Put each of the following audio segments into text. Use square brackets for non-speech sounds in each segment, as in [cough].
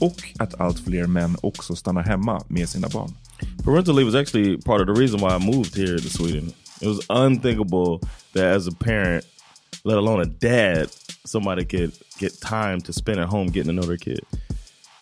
och att allt fler män också stannar hemma med sina barn. Parental leave was actually part of the reason why I moved here to Sweden. It was unthinkable that as a parent, let alone a dad, somebody could get time to spend at home getting to know their kid.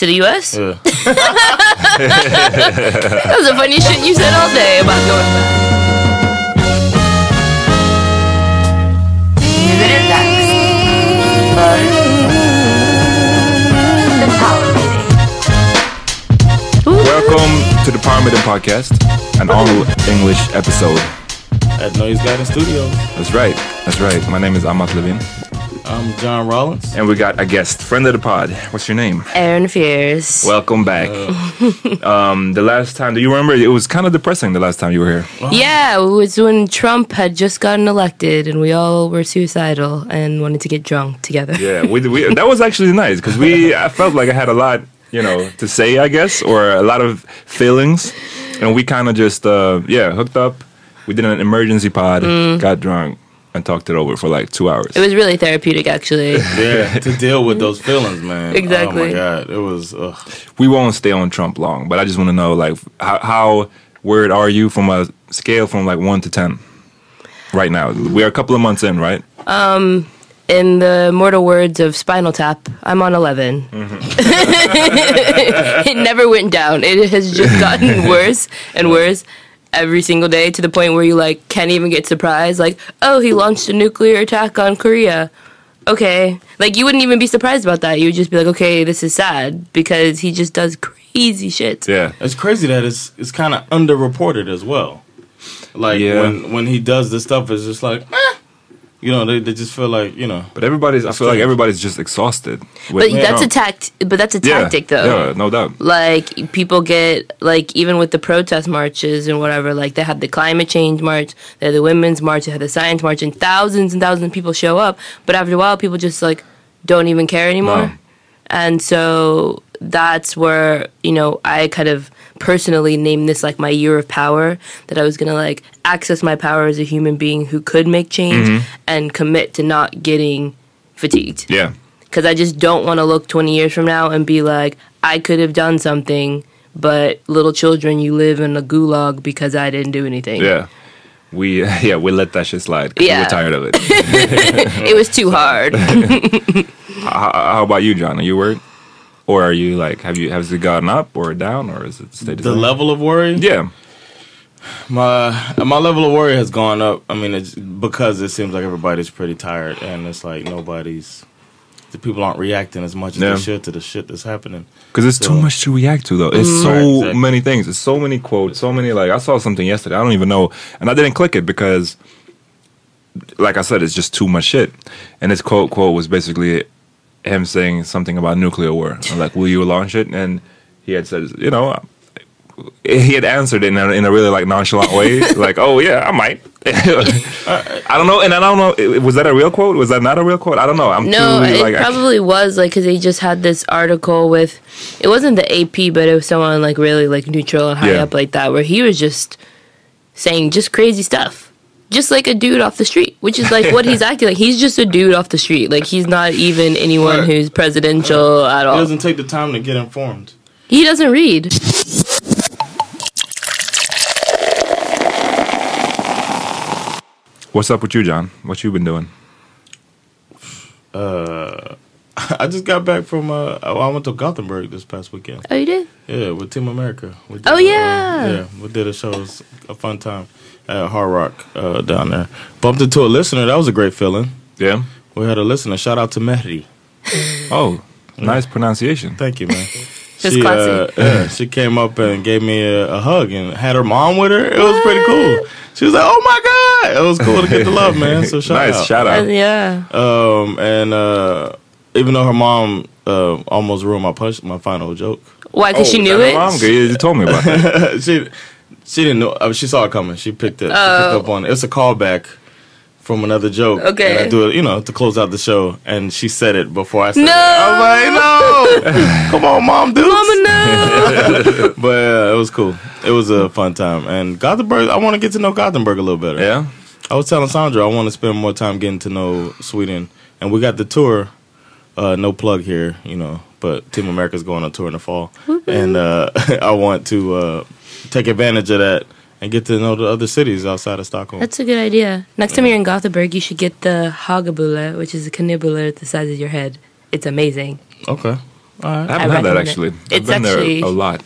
To the US? Yeah. [laughs] [laughs] That was the funniest shit you said all day about going back. Nu är det dags för The Power Meeting. Welcome to the Power Meeting Podcast, an all English episode. At Noise Garden Studios. That's right. That's right. My name is Amat Levin. I'm Jon Rollins. And we got a guest, friend of the pod. What's your name? Erin Fears. Welcome back. [laughs] um, the last time, do you remember? It was kind of depressing the last time you were here. Yeah, it was when Trump had just gotten elected and we all were suicidal and wanted to get drunk together. Yeah, we, we, [laughs] that was actually nice because we. I felt like I had a lot, you know, to say, I guess, or a lot of feelings, and we kind of just, uh, yeah, hooked up. We did an emergency pod, got drunk, and talked it over for like two hours. It was really therapeutic, actually. [laughs] Yeah, to [laughs] deal with those feelings, man. Exactly. Oh my god, it was. Ugh. we won't stay on Trump long, but I just want to know, like, how, how worried are you from a scale from like one to ten? Right now, we are a couple of months in, right? Um, in the mortal words of Spinal Tap, I'm on 11. [laughs] it never went down. It has just gotten worse and worse every single day to the point where you like can't even get surprised. Like, oh, he launched a nuclear attack on Korea. Okay, like you wouldn't even be surprised about that. You would just be like, okay, this is sad because he just does crazy shit. Yeah. It's crazy that it's it's kind of underreported as well. Like Yeah. when when he does this stuff, it's just like, eh. You know, they, they just feel like you know. But everybody's, I feel like everybody's just exhausted. But with that's a Trump. tact. But that's a Yeah, tactic, though. Yeah, no doubt. like people get like even with the protest marches and whatever like they had the climate change march they had the women's march they had the science march and thousands and thousands of people show up but after a while people just like don't even care anymore No. and so that's where you know I kind of personally named this like my year of power that I was gonna like access my power as a human being who could make change Mhm. and commit to not getting fatigued Yeah. because I just don't want to look 20 years from now and be like, I could have done something, but little children, you live in a gulag because I didn't do anything. Yeah. We [laughs] yeah we let that shit slide. Yeah. We're tired of it. [laughs] it was too hard. [laughs] how, how about you, Jon? Are you worried, or are you like have you has it gone up or down or is it stayed the, level of worry? Yeah. My my level of worry has gone up. I mean, it's because it seems like everybody's pretty tired, and it's like nobody's. The people aren't reacting as much as Yeah. they should to the shit that's happening. Because it's too much to react to, though. It's Mm. so Right, exactly. many things. It's so many quotes. So many like I saw something yesterday. I don't even know, and I didn't click it because, like I said, it's just too much shit. And this quote quote was basically him saying something about nuclear war. Like, will you launch it? And he had said, you know. He had answered in a, in a really like nonchalant way, [laughs] like, "Oh yeah, I might." [laughs] I don't know, and I don't know. Was that a real quote? Was that not a real quote? I don't know. I'm no, too it like I- probably was like because they just had this article with, it wasn't the AP, but it was someone like really like neutral and high Yeah. up like that, where he was just saying just crazy stuff. Just like a dude off the street, which is like what he's [laughs] acting like. He's just a dude off the street. Like he's not even anyone Right. who's presidential at all. He doesn't take the time to get informed. He doesn't read. What's up with you, Jon? What you been doing? Uh, [laughs] I just got back from. Uh, I went to Gothenburg this past weekend. Oh, you did? Yeah, with Team America. We did, Oh, uh, yeah. yeah, we did a show. It was a fun time at Hard Rock uh, down there. Bumped into a listener. That was a great feeling. Yeah. We had a listener. Shout out to Mehdi. [laughs] Oh, nice pronunciation. Thank you, man. [laughs] She, uh, yeah, she came up and gave me a, a hug and had her mom with her. It was pretty cool. She was like, "Oh my god!" It was cool to get the love, man. So [laughs] shout Nice, out. shout Uh, out. yeah. Um, and uh, even though her mom uh, almost ruined my punch, my final joke. Why? Because she Oh, knew it. her Mom, you you told me about that. she she didn't know. uh, she saw it coming. She picked it. She Oh. picked up on it. It's a callback from another joke. Okay. And I do it, you know, to close out the show. And she said it before I said No. it. I was like, no, [laughs] come on, mom, dude. Mama, no. [laughs] but uh, it was cool. It was a fun time. And Gothenburg, I want to get to know Gothenburg a little better. Yeah. I was telling Sandra I want to spend more time getting to know Sweden, and we got the tour. Uh, no plug here, you know, but Team America's going on tour in the fall, and uh, [laughs] I want to uh, take advantage of that and get to know the other cities outside of Stockholm. That's a good idea. Next time you're in Gothenburg, you should get the hagabula, which is a kanelbulle the size of your head. It's amazing. okay, all right. I haven't I had that recommend it. actually. I've It's been actually- there a lot.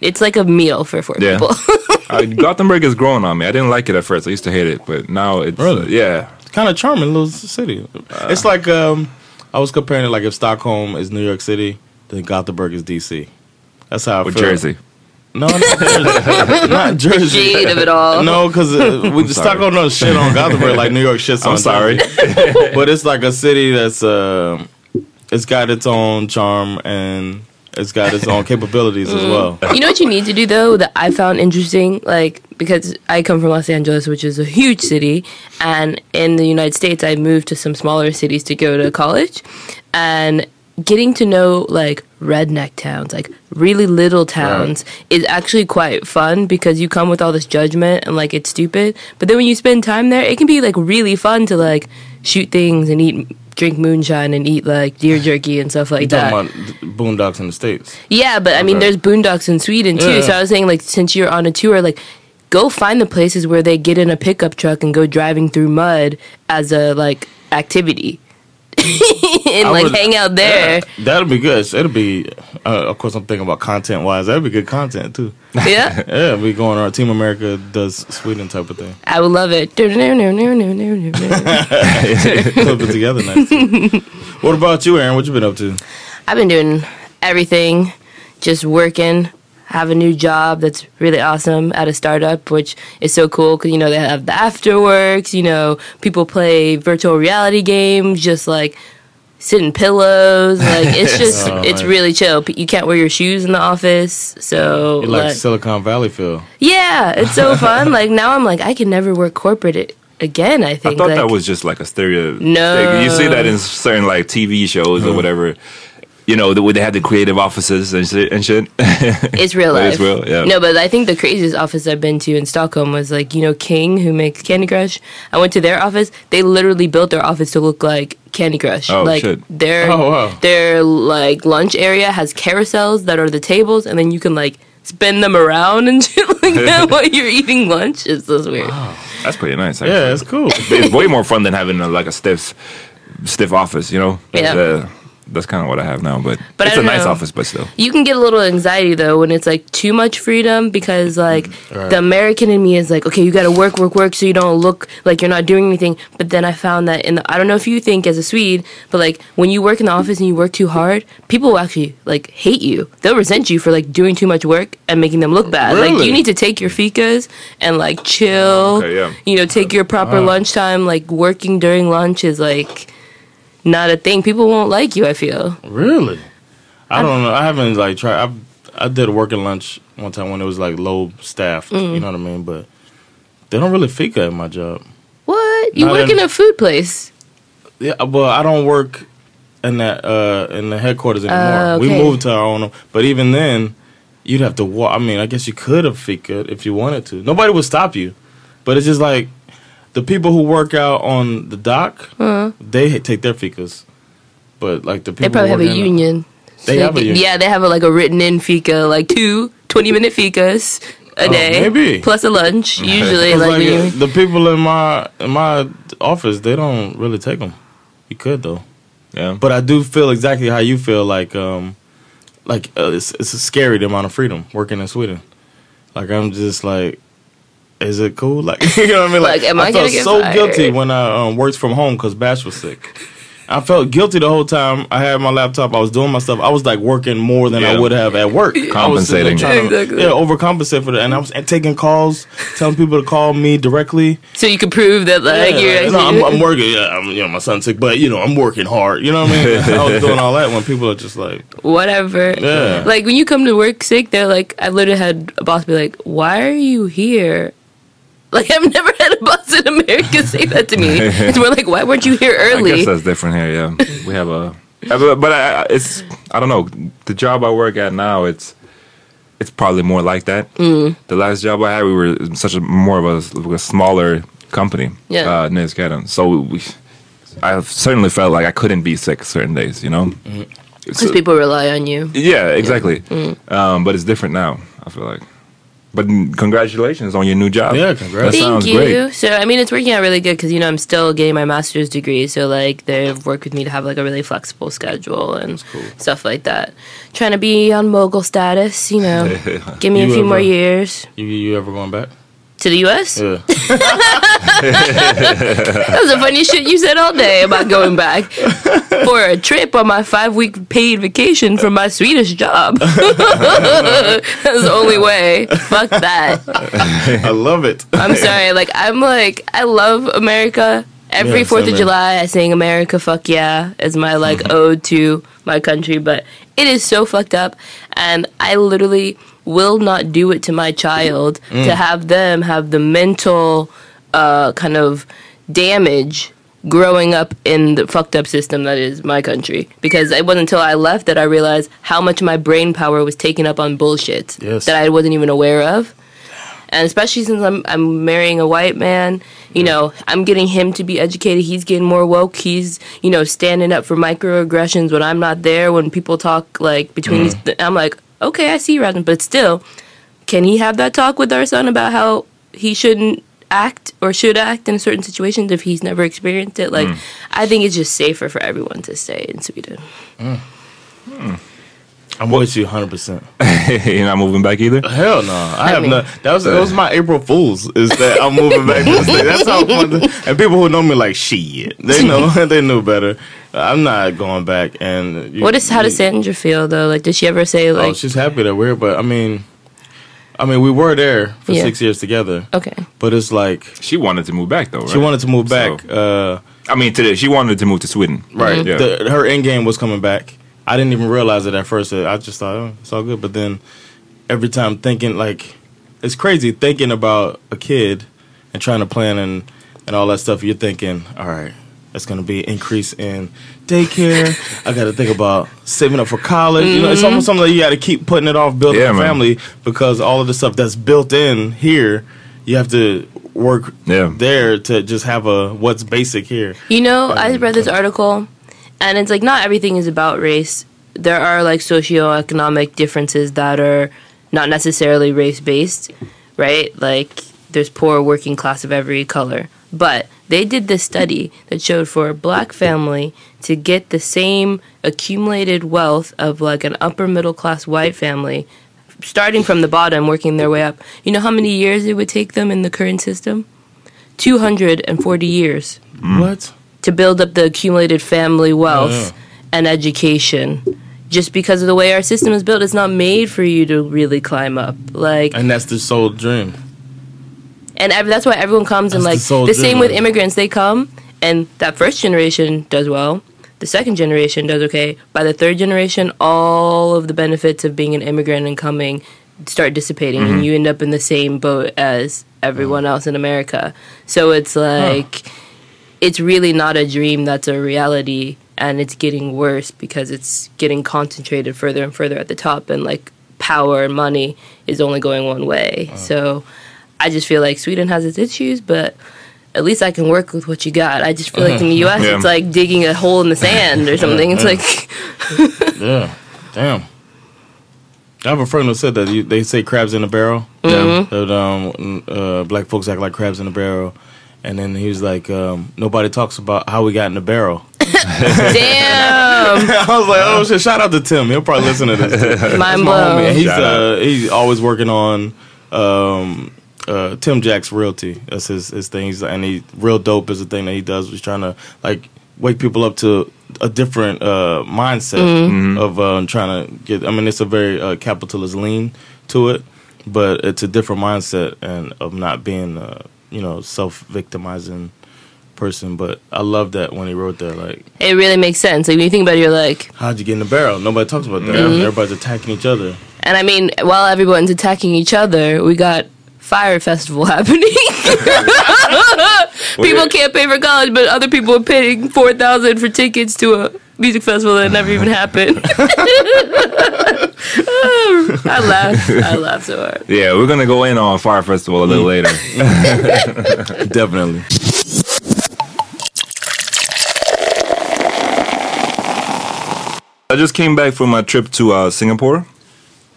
It's like a meal for four Yeah. people. [laughs] uh, Gothenburg is growing on me. I didn't like it at first. I used to hate it, but now it's Really? yeah. kind of charming little city. it's like um, I was comparing it like if Stockholm is New York City, then Gothenburg is DC. That's how I With feel. Jersey. No, not Jersey. not Jersey. Shade of it all. No, because uh, [laughs] we sorry. Stockholm don't shit on Gothenburg like New York shits on. I'm sorry. [laughs] But it's like a city that's uh, it's got its own charm and it's got its own capabilities as well. you know what you need to do though that I found interesting, like because I come from Los Angeles, which is a huge city, and in the United States, I moved to some smaller cities to go to college, and getting to know like redneck towns, like really little towns, is actually quite fun because you come with all this judgment and like it's stupid, but then when you spend time there, it can be like really fun to like shoot things and eat. Drink moonshine and eat like deer [laughs] jerky and stuff like You that. talking about boondocks in the states? Yeah, but I mean, Okay. there's boondocks in Sweden too. Yeah. So I was saying, like, since you're on a tour, like, go find the places where they get in a pickup truck and go driving through mud as a like activity, [laughs] [laughs] and I like would- hang out there. Yeah, that'll be good. It'll be, uh, of course, I'm thinking about content wise. That'll be good content too. [laughs] Yeah, Yeah, we going our Team America does Sweden type of thing. I would love it. [laughs] Clip it together nice. what about you, Erin? What you been up to? I've been doing everything, just working. Have a new job that's really awesome at a startup, which is so cool because you know they have the afterworks. You know, people play virtual reality games, just like sit in pillows. Like it's [laughs] just Oh, it's nice. really chill. P- You can't wear your shoes in the office, so You like like, Silicon Valley feel? yeah, it's so [laughs] fun. like now I'm like I can never work corporate a- again. I think I thought like, that was just like a stereo. No. thing. you see that in certain like TV shows or uh-huh. whatever. You know, the way they had the creative offices and shit. And shit. It's real [laughs] life. It's real, yeah. No, but I think the craziest office I've been to in Stockholm was like, you know, King, who makes Candy Crush. I went to their office. They literally built their office to look like Candy Crush. Oh, like shit. their Oh, wow. their like lunch area has carousels that are the tables, and then you can like spin them around and [laughs] shit like that [laughs] while you're eating lunch. It's just weird. That's pretty nice. Actually. Yeah, it's cool. it's way more fun than having a, like a stiff, stiff office. You know. Yeah. Uh, that's kind of what I have now, but, But it's a don't nice know. office, but still. You can get a little anxiety though when it's like too much freedom because like mm, the American in me is like, okay, you got to work, work, work, so you don't look like you're not doing anything. But then I found that in the, I don't know if you think as a Swede, but like when you work in the office and you work too hard, people will actually like hate you. They'll resent you for like doing too much work and making them look bad. Like you need to take your fikas and like chill. Oh, okay, yeah. You know, take your proper lunchtime. Like working during lunch is like not a thing. People won't like you. I feel. Really? I don't know. I haven't like tried. I I did a working lunch one time when it was like low staffed. Mm. You know what I mean? But they don't really fika at my job. What? You Not work in- in a food place? Yeah, well, I don't work in that uh in the headquarters anymore. Uh, We moved to our own. But even then, you'd have to walk. I mean, I guess you could have fika if you wanted to. Nobody would stop you. But it's just like the people who work out on the dock, they take their fikas. But like the people They probably who have a work in union. They So have a union. Yeah, they have a, like a written in fika, like two 20 minute fikas a Oh, day. maybe. Plus a lunch, [laughs] Usually, like, like, the people in my in my office, they don't really take them. You could though, Yeah. but I do feel exactly how you feel. Like um, like uh, it's it's scary the amount of freedom working in Sweden. Like I'm just like, is it cool? Like [laughs] you know what I mean? Like, am I felt get so fired? guilty when I um, worked from home because Bash was sick. I felt guilty the whole time. I had my laptop. I was doing my stuff. I was like working more than I would have at work. [laughs] I was sitting there Compensating. to- Exactly. Yeah, overcompensate for that. And I was taking calls, telling people to call me directly. so you could prove that, like, Yeah, you're no, I'm. I'm [laughs] working. Yeah, I'm, you know, my son's sick, but you know, I'm working hard. You know what I mean? I was doing all that when people are just like, whatever. Yeah. Like, when you come to work sick, they're like, I literally had a boss be like, why are you here? Like, I've never had a boss in America say that to me. [laughs] It's more like, why weren't you here early? I guess that's different here. Yeah, we have a, but- I, it's I don't know. The job I work at now, it's it's probably more like that. Mm. The last job I had, we were such a more of a, a smaller company. Yeah. uh, Neskeden. So we, I certainly felt like I couldn't be sick certain days. You know. Mm-hmm. Because people rely on you. yeah, exactly. Mm. Um, but it's different now. I feel like. But congratulations on your new job. Yeah, congrats. That Thank sounds you. great. So I mean, it's working out really good because you know I'm still getting my master's degree. So like they've worked with me to have like a really flexible schedule and stuff like that. Trying to be on mogul status, you know. [laughs] Give me a You few more years you, you ever going back? to the U.S. Yeah. [laughs] [laughs] That was the funniest shit you said all day about going back for a trip on my five week paid vacation from my Swedish job. [laughs] That's the only way. Fuck that. I love it. I'm sorry. Like I'm like I love America. Every Yeah, Fourth same of here. July, I sing "America Fuck Yeah" as my like ode to my country. But it is so fucked up, and I literally will not do it to my child Mm. to have them have the mental uh, kind of damage growing up in the fucked up system that is my country. Because it wasn't until I left that I realized how much my brain power was taken up on bullshit Yes. that I wasn't even aware of and especially since I'm I'm marrying a white man, you know, I'm getting him to be educated. He's getting more woke. He's you know standing up for microaggressions when I'm not there. When people talk like between mm. these, I'm like, okay, I see you, Rasmus, but still, can he have that talk with our son about how he shouldn't act or should act in certain situations if he's never experienced it? Like, hmm. I think it's just safer for everyone to stay in Sweden. Hmm. Hmm. I'm with you 100. percent [laughs] You're not moving back either. Hell no, I, have mean- not. That was that was my April Fools. Is that I'm moving back to the. That's how fun. And people who know me like shit, they know [laughs] they knew better. I'm not going back. And you- What is how does Sandra feel though? Like, does she ever say Oh, like, she's happy that we're. But I mean, I mean, we were there for Yeah. six years together. okay, But it's like She wanted to move back though. Right? she wanted to move back. So- uh, I mean, today she wanted to move to Sweden. Right. Yeah. The, her end game was coming back. I didn't even realize it at first. I just thought oh, it's all good. But then every time thinking like it's crazy thinking about a kid and trying to plan and and all that stuff. You're thinking, all right, It's going to be increase in daycare. I got to think about saving up for college. You know, it's mm-hmm. almost something that you got to keep putting it off building Yeah, a man. family because all of the stuff that's built in here, you have to work Yeah. there to just have a what's basic here. You know, I um, read this article, and it's like not everything is about race. There are like socioeconomic differences that are not necessarily race based, right? Like there's poor working class of every color. But they did this study that showed for a black family to get the same accumulated wealth of like an upper middle class white family, starting from the bottom, working their way up. You know how many years it would take them in the current system? 240 years mm. What? to build up the accumulated family wealth Yeah. and education. Just because of the way our system is built, it's not made for you to really climb up. Like, And that's the sole dream. And ev- that's why everyone comes and like the the same with immigrants. They come and that first generation does well. The second generation does okay. By the third generation, all of the benefits of being an immigrant and coming start dissipating, Mm-hmm. and you end up in the same boat as everyone Oh. else in America. So it's like it's really not a dream that's a reality and it's getting worse because it's getting concentrated further and further at the top and like power and money is only going one way so i just feel like sweden has its issues but at least i can work with what you got i just feel like in the us Yeah. it's like digging a hole in the sand or something it's like [laughs] Yeah. Damn. I have a friend who said that you, they say crabs in a barrel. Mm-hmm. That um, uh, black folks act like crabs in a barrel. And then he was like, um, nobody talks about how we got in the barrel. [laughs] [laughs] damn I was like, oh shit! Shout out to Tim. He'll probably listen to this. Too. mind blown he's uh, he's always working on um, uh, Tim Jack's Realty. That's his his thing. He's, and he real dope is the thing that he does. He's trying to like wake people up to a different uh, mindset Mm-hmm. of uh, trying to get. I mean, it's a very uh, capitalist lean to it, but it's a different mindset and of not being uh, you know self victimizing person. But I love that when he wrote that like. it really makes sense like when you think about it you're like How'd you get in the barrel? Nobody talks about that. Mm-hmm. Everybody's attacking each other. and i mean while everyone's attacking each other we got Fyre Festival [laughs] happening people can't pay for college, but other people are paying four thousand for tickets to a music festival that never even happened. [laughs] I laugh. I laugh so hard. Yeah, we're gonna go in on Fyre Festival a little later. [laughs] Definitely. I just came back from my trip to uh, Singapore,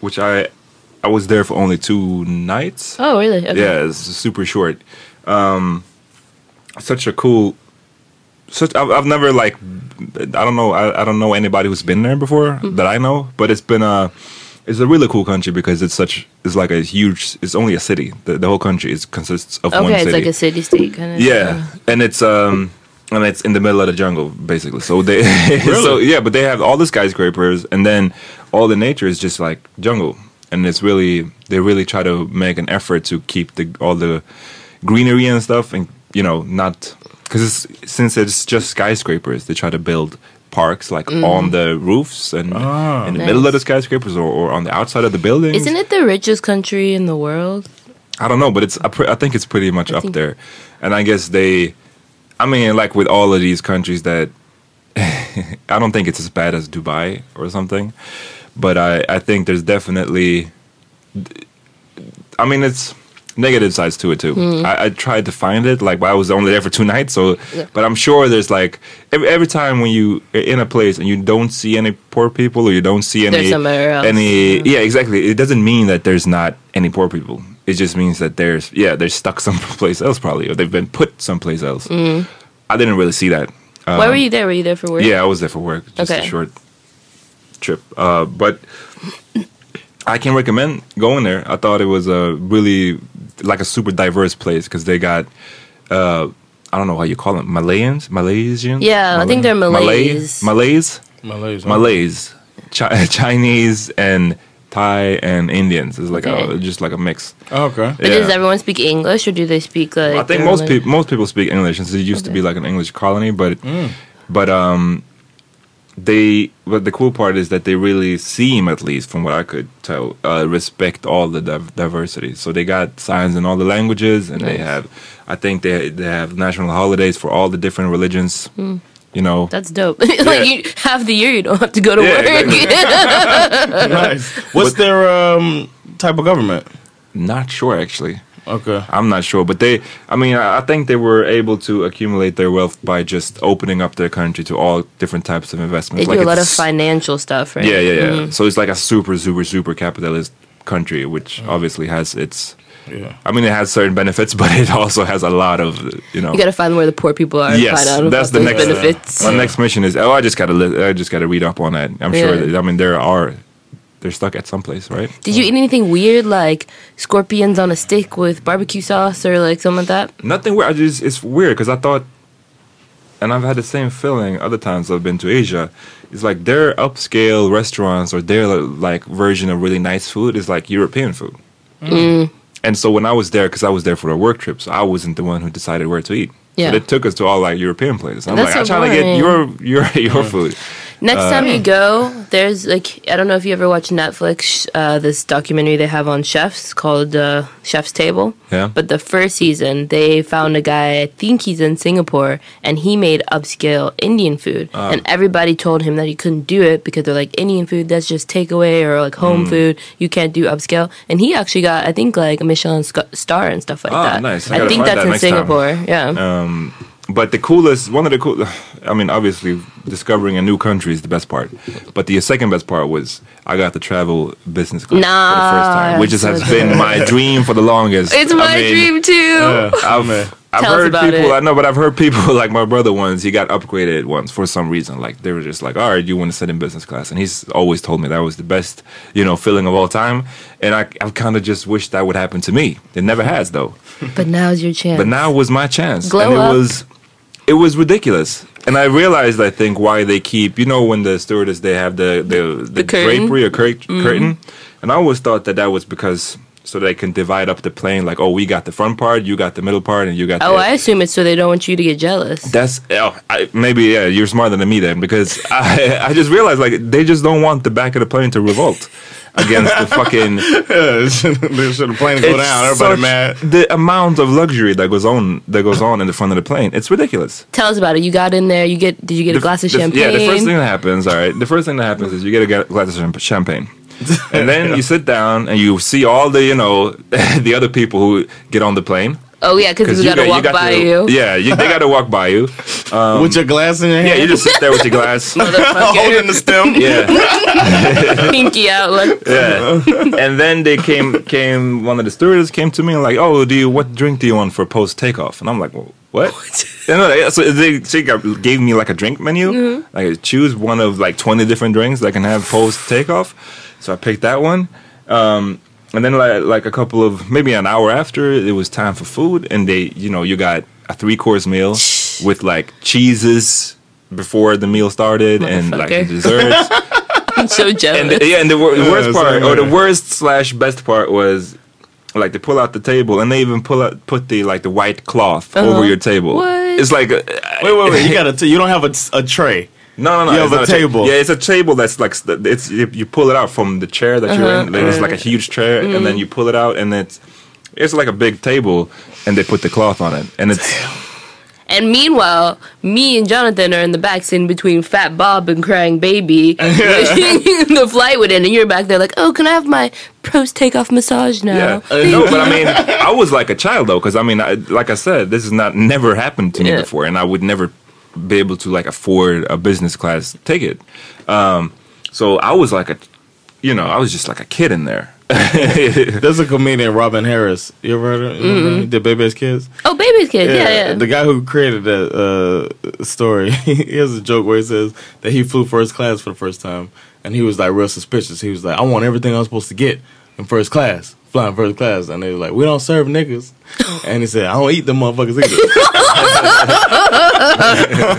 which I I was there for only two nights. Oh, really? Okay. Yeah, it's super short. Um, such a cool. Such I've, I've never like I don't know I, I don't know anybody who's been there before Mm-hmm. that I know, but it's been a it's a really cool country because it's such it's like a huge it's only a city. The, the whole country is consists of one Okay, city. it's like a city state kind of. Yeah, and it's um and it's in the middle of the jungle basically. So they [laughs] so yeah, but they have all the skyscrapers and then all the nature is just like jungle. And it's really they really try to make an effort to keep the all the greenery and stuff and you know not because it's since it's just skyscrapers they try to build parks like mm-hmm. on the roofs and ah. in the middle of the skyscrapers or, or on the outside of the buildings. Isn't it the richest country in the world? I don't know, but it's I, think it's pretty much up there, and I guess they, I mean, like with all of these countries that, [laughs] I don't think it's as bad as Dubai or something, but I I think there's definitely, I mean, it's negative sides to it too. I, I tried to find it, like, but I was only there for two [laughs] nights, so, but I'm sure there's like every every time when you are in a place and you don't see any poor people or you don't see any There's somewhere else. any yeah exactly it doesn't mean that there's not any poor people it just means that there's yeah they're stuck [laughs] someplace else probably or they've been put someplace else i didn't really see that Mm-hmm. Why were you there? Were you there for work? Um, yeah i was there for work just a Okay. short trip uh, but i can recommend going there i thought it was a really like a super diverse place because they got uh, i don't know how you call them malayans malaysians Yeah, I think they're Malay- Malays. malays Malays. huh? Malays, Chi- [laughs] Chinese, and Thai and Indians. It's like a, just like a mix. Oh, okay. But does everyone speak English or do they speak like? I think most people most people speak English since it used to be like an English colony, but Mm. but um, they but the cool part is that they really seem at least from what i could tell uh, respect all the div- diversity so they got signs in all the languages and they have i think they they have national holidays for all the different religions you know That's dope. [laughs] like you half the year you don't have to go to Yeah, work. exactly. [laughs] nice. [laughs] What's their um, type of government? not sure actually Okay. i'm not sure but they i mean i I think they were able to accumulate their wealth by just opening up their country to all different types of investments they do a lot of financial stuff, right? Yeah, yeah, yeah. Mhm. So it's like a super, super, super capitalist country, which obviously has its. Yeah. I mean, it has certain benefits, [laughs] but it also has a lot of, you know. You gotta find where the poor people are. and yes, find out that's about the next. benefits. My next mission is. Oh, I just gotta. Li- I just gotta read up on that. I'm sure. That, I mean, there are. They're stuck at some place, right? Did you eat anything weird like scorpions on a stick with barbecue sauce or like something like that? Nothing weird. I just. It's weird because I thought. And I've had the same feeling other times I've been to Asia. It's like their upscale restaurants or their like version of really nice food is like European food. Mm. And so when I was there, because I was there for a work trip, so I wasn't the one who decided where to eat. Yeah. So they took us to all like European places. I'm That's like, I'm so trying to get boring. your your [laughs] your food. Next time Uh, you go, there's like I don't know if you ever watch Netflix. Uh, this documentary they have on chefs called uh, Chef's Table. Yeah. But the first season, they found a guy. I think he's in Singapore, and he made upscale Indian food. Ah. And everybody told him that he couldn't do it because they're like Indian food. That's just takeaway or like Mm. home food. You can't do upscale. And he actually got, I think, like a Michelin star and stuff like Ah, that. nice. I I, think that's that in next time. Singapore. Yeah. Um, but the coolest, one of the cool, [sighs] I mean, obviously discovering a new country is the best part. But the second best part was I got to travel business class for the first time, which is, has so been my dream for the longest. [laughs] it's I my mean, dream too. I've, I've us heard about people. it. I know, but I've heard people [laughs] like my brother once. He got upgraded once for some reason. Like they were just like, "All right, you want to sit in business class?" And he's always told me that was the best, you know, feeling of all time. And I, I kind of just wish that would happen to me. It never has though. But now's your chance. But now was my chance, Glow and it up. was, it was ridiculous. And I realized, I think, why they keep, you know, when the stewardess they have the the, the, curtain. drapery or cur- Mhm. curtain, and I always thought that that was because so they can divide up the plane. Like, oh, we got the front part, you got the middle part, and you got. Oh, the, I assume it's so they don't want you to get jealous. That's oh, I, maybe yeah. You're smarter than me then, because [laughs] I I just realized like they just don't want the back of the plane to revolt against the [laughs] fucking. so [laughs] the plane go down. Everybody mad. The amount of luxury that goes on that goes on in the front of the plane, it's ridiculous. Tell us about it. You got in there. You get? Did you get a glass of the- champagne? Yeah, the first thing that happens, all right, the first thing that happens is you get a glass of champagne. and then [laughs] you sit down and you see all the, you know, the other people who get on the plane. Oh yeah, because we you got to got- walk got by to- you. Yeah, you, they got to walk by you. [laughs] Um, With your glass in your hand? Yeah, you just sit there with your glass. [laughs] Holding the stem. [laughs] Yeah. Pinky out. Like, yeah. And then they came came one of the stewardess came to me and like, oh, do you what drink do you want for post takeoff? And I'm like, well, what? You know, so they she gave me like a drink menu. Mm-hmm. Like choose one of like 20 different drinks that I can have post takeoff. So I picked that one. Um, and then like, like a couple of maybe an hour after it was time for food and they you know you got a three course meal with like cheeses before the meal started and like Motherfucker. desserts [laughs] I'm so jealous. and the, yeah, and the, wor- the Yeah, worst part, or the worst slash best part was, like they pull out the table and they even pull out put the like the white cloth Uh-huh. over your table. What? It's like uh, Wait, wait, wait. You [laughs] got to. You don't have a, a tray. No, no, no. You it's have a not cha- table. yeah, it's a table that's like it's you, you pull it out from the chair that you're Uh-huh. in. Like, It's like a huge chair, and then you pull it out, and it's it's like a big table, and they put the cloth on it, and it's And meanwhile, me and Jonathan are in the back sitting between Fat Bob and Crying Baby. [laughs] [laughs] the flight would end, and you're back there like, oh, can I have my post takeoff massage now? Yeah, Uh, [laughs] no, but I mean, I was like a child though, because I mean, I, like I said, this has not never happened to me Yeah. before, and I would never be able to like afford a business class ticket. Um, so I was like a, you know, I was just like a kid in there. [laughs] There's a comedian, Robin Harris. You ever heard of him? Mm-hmm. He did Bebe's Kids? Oh, Bebe's Kid. Yeah, yeah. The guy who created that uh, story, [laughs] he has a joke where he says that he flew first class for the first time, and he was like real suspicious. He was like, "I want everything I'm supposed to get in first class, flying first class," and they were like, "We don't serve niggas," and he said, "I don't eat them motherfuckers either." [laughs]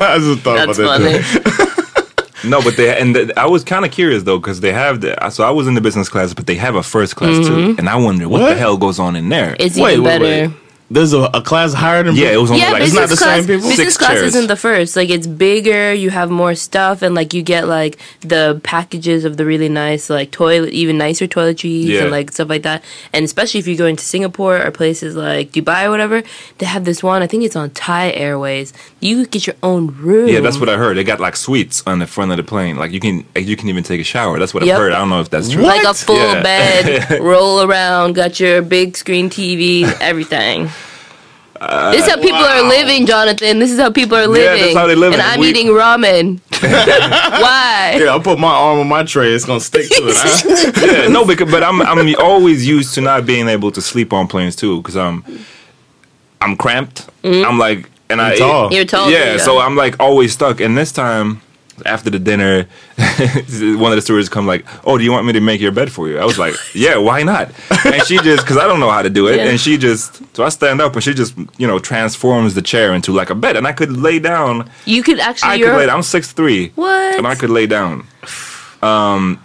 I just thought That's about that. funny. [laughs] no, but they and th- I was kind of curious though, because they have the. So I was in the business class, but they have a first class too, mm-hmm. and I wonder what, the hell goes on in there. It's Wait, even wait, better. wait. There's a, a class higher than Yeah, it was only yeah, like it's not the class. same people? Business Six class chairs. isn't the first. Like it's bigger. You have more stuff, and like you get like the packages of the really nice like toilet, even nicer toiletries Yeah. and like stuff like that. And especially if you're going to Singapore or places like Dubai or whatever, they have this one. I think it's on Thai Airways. You get your own room. Yeah, that's what I heard. They got like suites on the front of the plane. Like you can you can even take a shower. That's what Yep. I've heard. I don't know if that's true. like a full Yeah. bed, [laughs] roll around, got your big screen TV, [laughs] everything. This is how people are living, Jonathan. This is how people are living. Yeah, that's how they live. And I'm We- eating ramen. [laughs] Why? Yeah, I'll put my arm on my tray. It's gonna stick to it. Huh? yeah, no, because but I'm I'm always used to not being able to sleep on planes too, because I'm I'm cramped. Mm-hmm. I'm like, and I You're tall. You're tall, Yeah, yeah. so I'm like always stuck. And this time, after the dinner, [laughs] one of the stewards come like, "Oh, do you want me to make your bed for you?" I was like, "Yeah, why not?" And she [laughs] just because I don't know how to do it, Yeah. and she just so I stand up and she just you know transforms the chair into like a bed, and I could lay down. You could actually. I could lay down. I'm six three. What? And I could lay down. Um,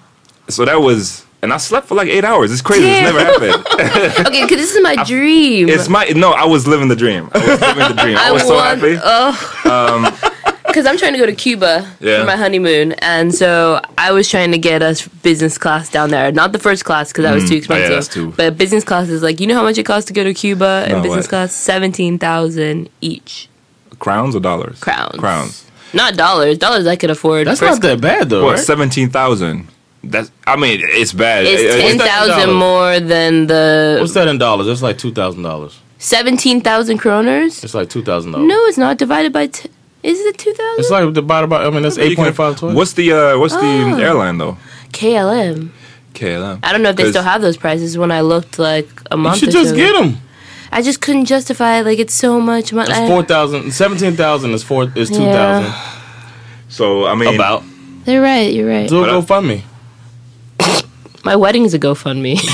so that was, and I slept for like eight hours. It's crazy. It's never happened. [laughs] Okay, because this is my dream. it's my no. I was living the dream. I was living the dream. I, I was so want- happy. Oh. Because I'm trying to go to Cuba Yeah. for my honeymoon, and so I was trying to get us business class down there. Not the first class because that was mm. too Oh, yeah, expensive. too- But business class is like you know how much it costs to go to Cuba and No, business what? class seventeen thousand each. Crowns or dollars? Crowns. Crowns. Not dollars. Dollars I could afford. That's not that bad though. What? right? Seventeen thousand. That's. I mean, it's bad. It's It- ten it's- thousand $10? more than the What's that in dollars? It's like two thousand dollars. seventeen thousand kroners. It's like two thousand dollars. No, it's not divided by. T- is it two thousand? It's like the bottom. I mean, that's You eight can- point five twice. What's the uh, What's the Oh. airline though? KLM. KLM. I don't know if they still have those prices. When I looked like a month, ago. You month. should or just so get them. I just couldn't justify it. Like it's so much money. It's four thousand. Seventeen thousand is four. Is two thousand. So I mean, About. They're right. You're right. Do a But I- GoFundMe. My wedding's a GoFundMe. [laughs]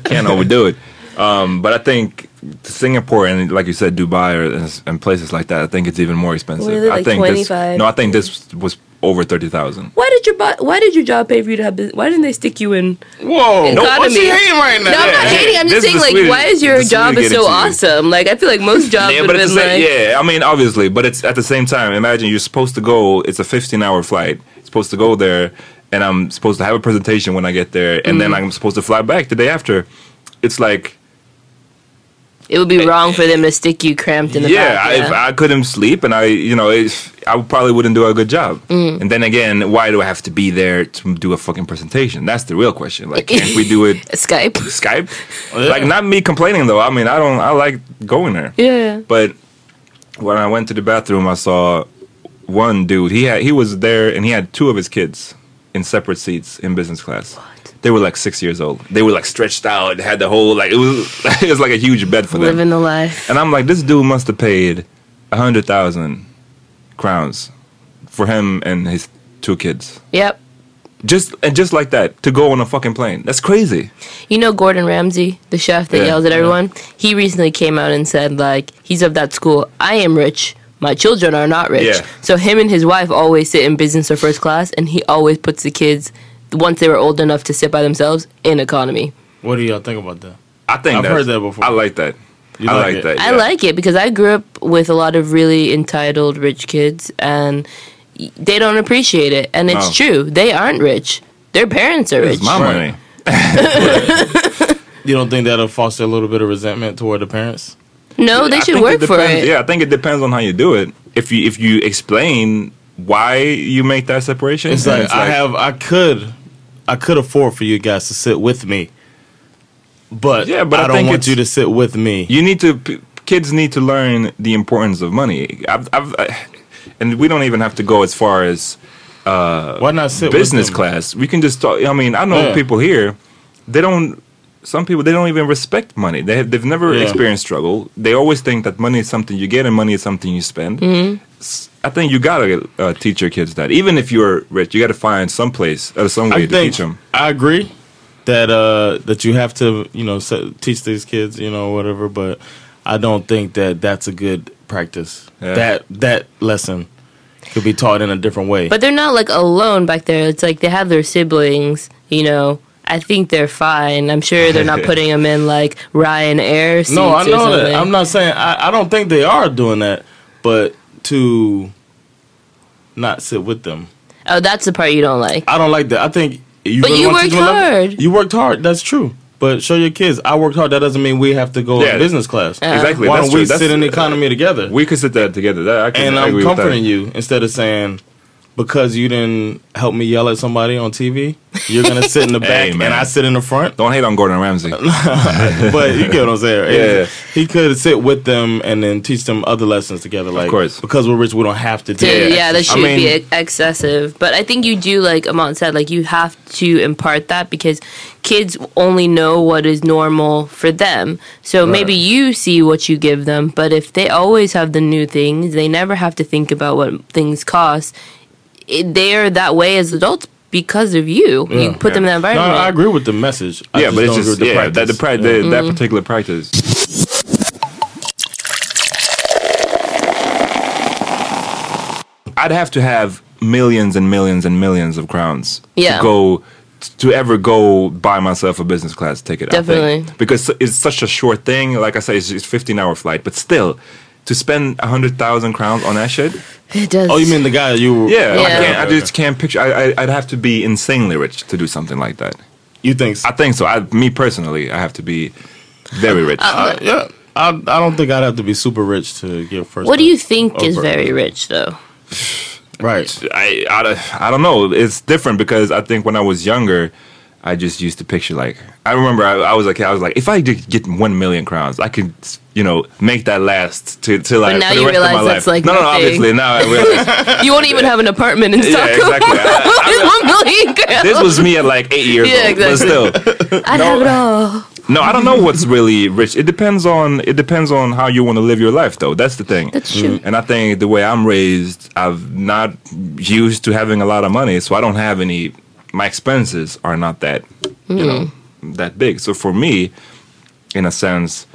[laughs] can't overdo it. Um, but I think Singapore and like you said, Dubai or, and, and places like that. I think it's even more expensive. What is it, I think 25? this. No, I think this was over thirty thousand. why did your Why did your job pay for you to have? This? Why didn't they stick you in? Whoa. Economy. What's she hating right now? No, I'm not Yeah. hating. I'm just This saying, like, Sweden. why is your job is so getting you. awesome? Like, I feel like most jobs Yeah, would but have been the like, yeah. I mean, obviously, but it's at the same time. Imagine you're supposed to go. It's a 15 hour flight. supposed to go there, and I'm supposed to have a presentation when I get there, and Mm. then I'm supposed to fly back the day after. It's like it would be wrong for them to stick you cramped in the yeah, back. I, if I couldn't sleep, and I, you know, I probably wouldn't do a good job. Mm. And then again, why do I have to be there to do a fucking presentation? That's the real question. Like, can't we do it [laughs] Skype. Skype? [laughs] Like, not me complaining though. I mean, I don't. I like going there. Yeah. But when I went to the bathroom, I saw one dude. He had he was there, and he had two of his kids in separate seats in business class. They were like six years old. They were like stretched out. Had the whole like it was [laughs] it was like a huge bed for them. Living the life. And I'm like, this dude must have paid a hundred thousand crowns for him and his two kids. Yep. Just and just like that to go on a fucking plane. That's crazy. You know Gordon Ramsay, the chef that Yeah, yells at yeah. everyone? He recently came out and said like he's of that school. I am rich. My children are not rich. Yeah. So him and his wife always sit in business or first class and he always puts the kids once they were old enough to sit by themselves in economy. What do y'all think about that? I think I've heard that before. I like that. You I like like it? that. I like it because I grew up with a lot of really entitled rich kids and they don't appreciate it. And it's No. true. They aren't rich. Their parents are It's rich. my money. [laughs] You don't think that'll foster a little bit of resentment toward the parents? No, they I should think work for depends- it. Yeah, I think it depends on how you do it. If you if you explain why you make that separation, It's then like, I have, I could, I could afford for you guys to sit with me, but Yeah, but I, I don't think want you to sit with me. you need to p- kids need to learn the importance of money. I've, I've I, and we don't even have to go as far as uh, Why not sit business with class. We can just talk. I mean, I know Yeah. people here. They don't. Some people they don't even respect money. They have, they've never Yeah. experienced struggle. They always think that money is something you get and money is something you spend. Mm-hmm. S- I think you gotta uh, teach your kids that. Even if you're rich, you gotta find some place or some way I to teach them. I agree that uh, that you have to you know se- teach these kids you know whatever, but I don't think that that's a good practice. Yeah. That that lesson could be taught in a different way. But they're not like alone back there. It's like they have their siblings, you know, I think they're fine. I'm sure they're not [laughs] putting them in like Ryanair seats No, I or know something. that. I'm not saying I, I don't think they are doing that, but to not sit with them. oh, that's the part you don't like. I don't like that. I think you But really you wanna worked teach them hard. You worked hard. That's true. But show your kids. I worked hard. That doesn't mean we have to go Yeah. in business class. Exactly. Why that's don't we true. That's- sit in the economy together? We could sit there together. That, I can, and I I'm agree with that. comforting you instead of saying because you didn't help me yell at somebody on TV, you're gonna sit in the [laughs] back man. and I sit in the front. Don't hate on Gordon Ramsay. [laughs] but you get what I'm saying. Yeah. He could sit with them and then teach them other lessons together. Like, of course. because we're rich, we don't have to do To- that. yeah, that I should mean, be excessive. But I think you do, like Amat said, like you have to impart that because kids only know what is normal for them. So maybe you see what you give them, but if they always have the new things, they never have to think about what things cost. It, they are that way as adults because of you. you Yeah. put them in that No, environment. I agree with the message. I yeah, just but it's don't just agree with yeah, that the, practice. pra- the that Mm-hmm. particular practice. I'd have to have millions and millions and millions of crowns Yeah. to go to ever go buy myself a business class ticket. I think. Definitely. because it's such a short thing. Like I say, it's just 15 hour flight, but still, to spend a hundred thousand crowns on that shit. it does. Oh, you mean the guy you? Yeah, I, can't, I just can't picture. I, I, I'd have to be insanely rich to do something like that. You think? So? I think so. I, me personally, I have to be very rich. Uh, yeah. I, I don't think I'd have to be super rich to get first. what do you class. think is very rich, though? right? I, I, I don't know. It's different because I think when I was younger, I just used to picture like I remember I, I was like I was like if I did get one million crowns, I could you know make that last to to like now for the you rest of my realize that's, life. like, no, no, nothing. obviously now I realize [laughs] You won't even have an apartment in Yeah, Stockholm. exactly. I- with [laughs] one million crowns. [laughs] this was me at like eight years Yeah, old, but still. I'd have it all. No, I don't know what's really rich. It depends on it depends on how you want to live your life, though. That's the thing. That's true. And I think the way I'm raised, I've not used to having a lot of money, so I don't have any. My expenses are not that, you know, mm. that big. So for me, in a sense,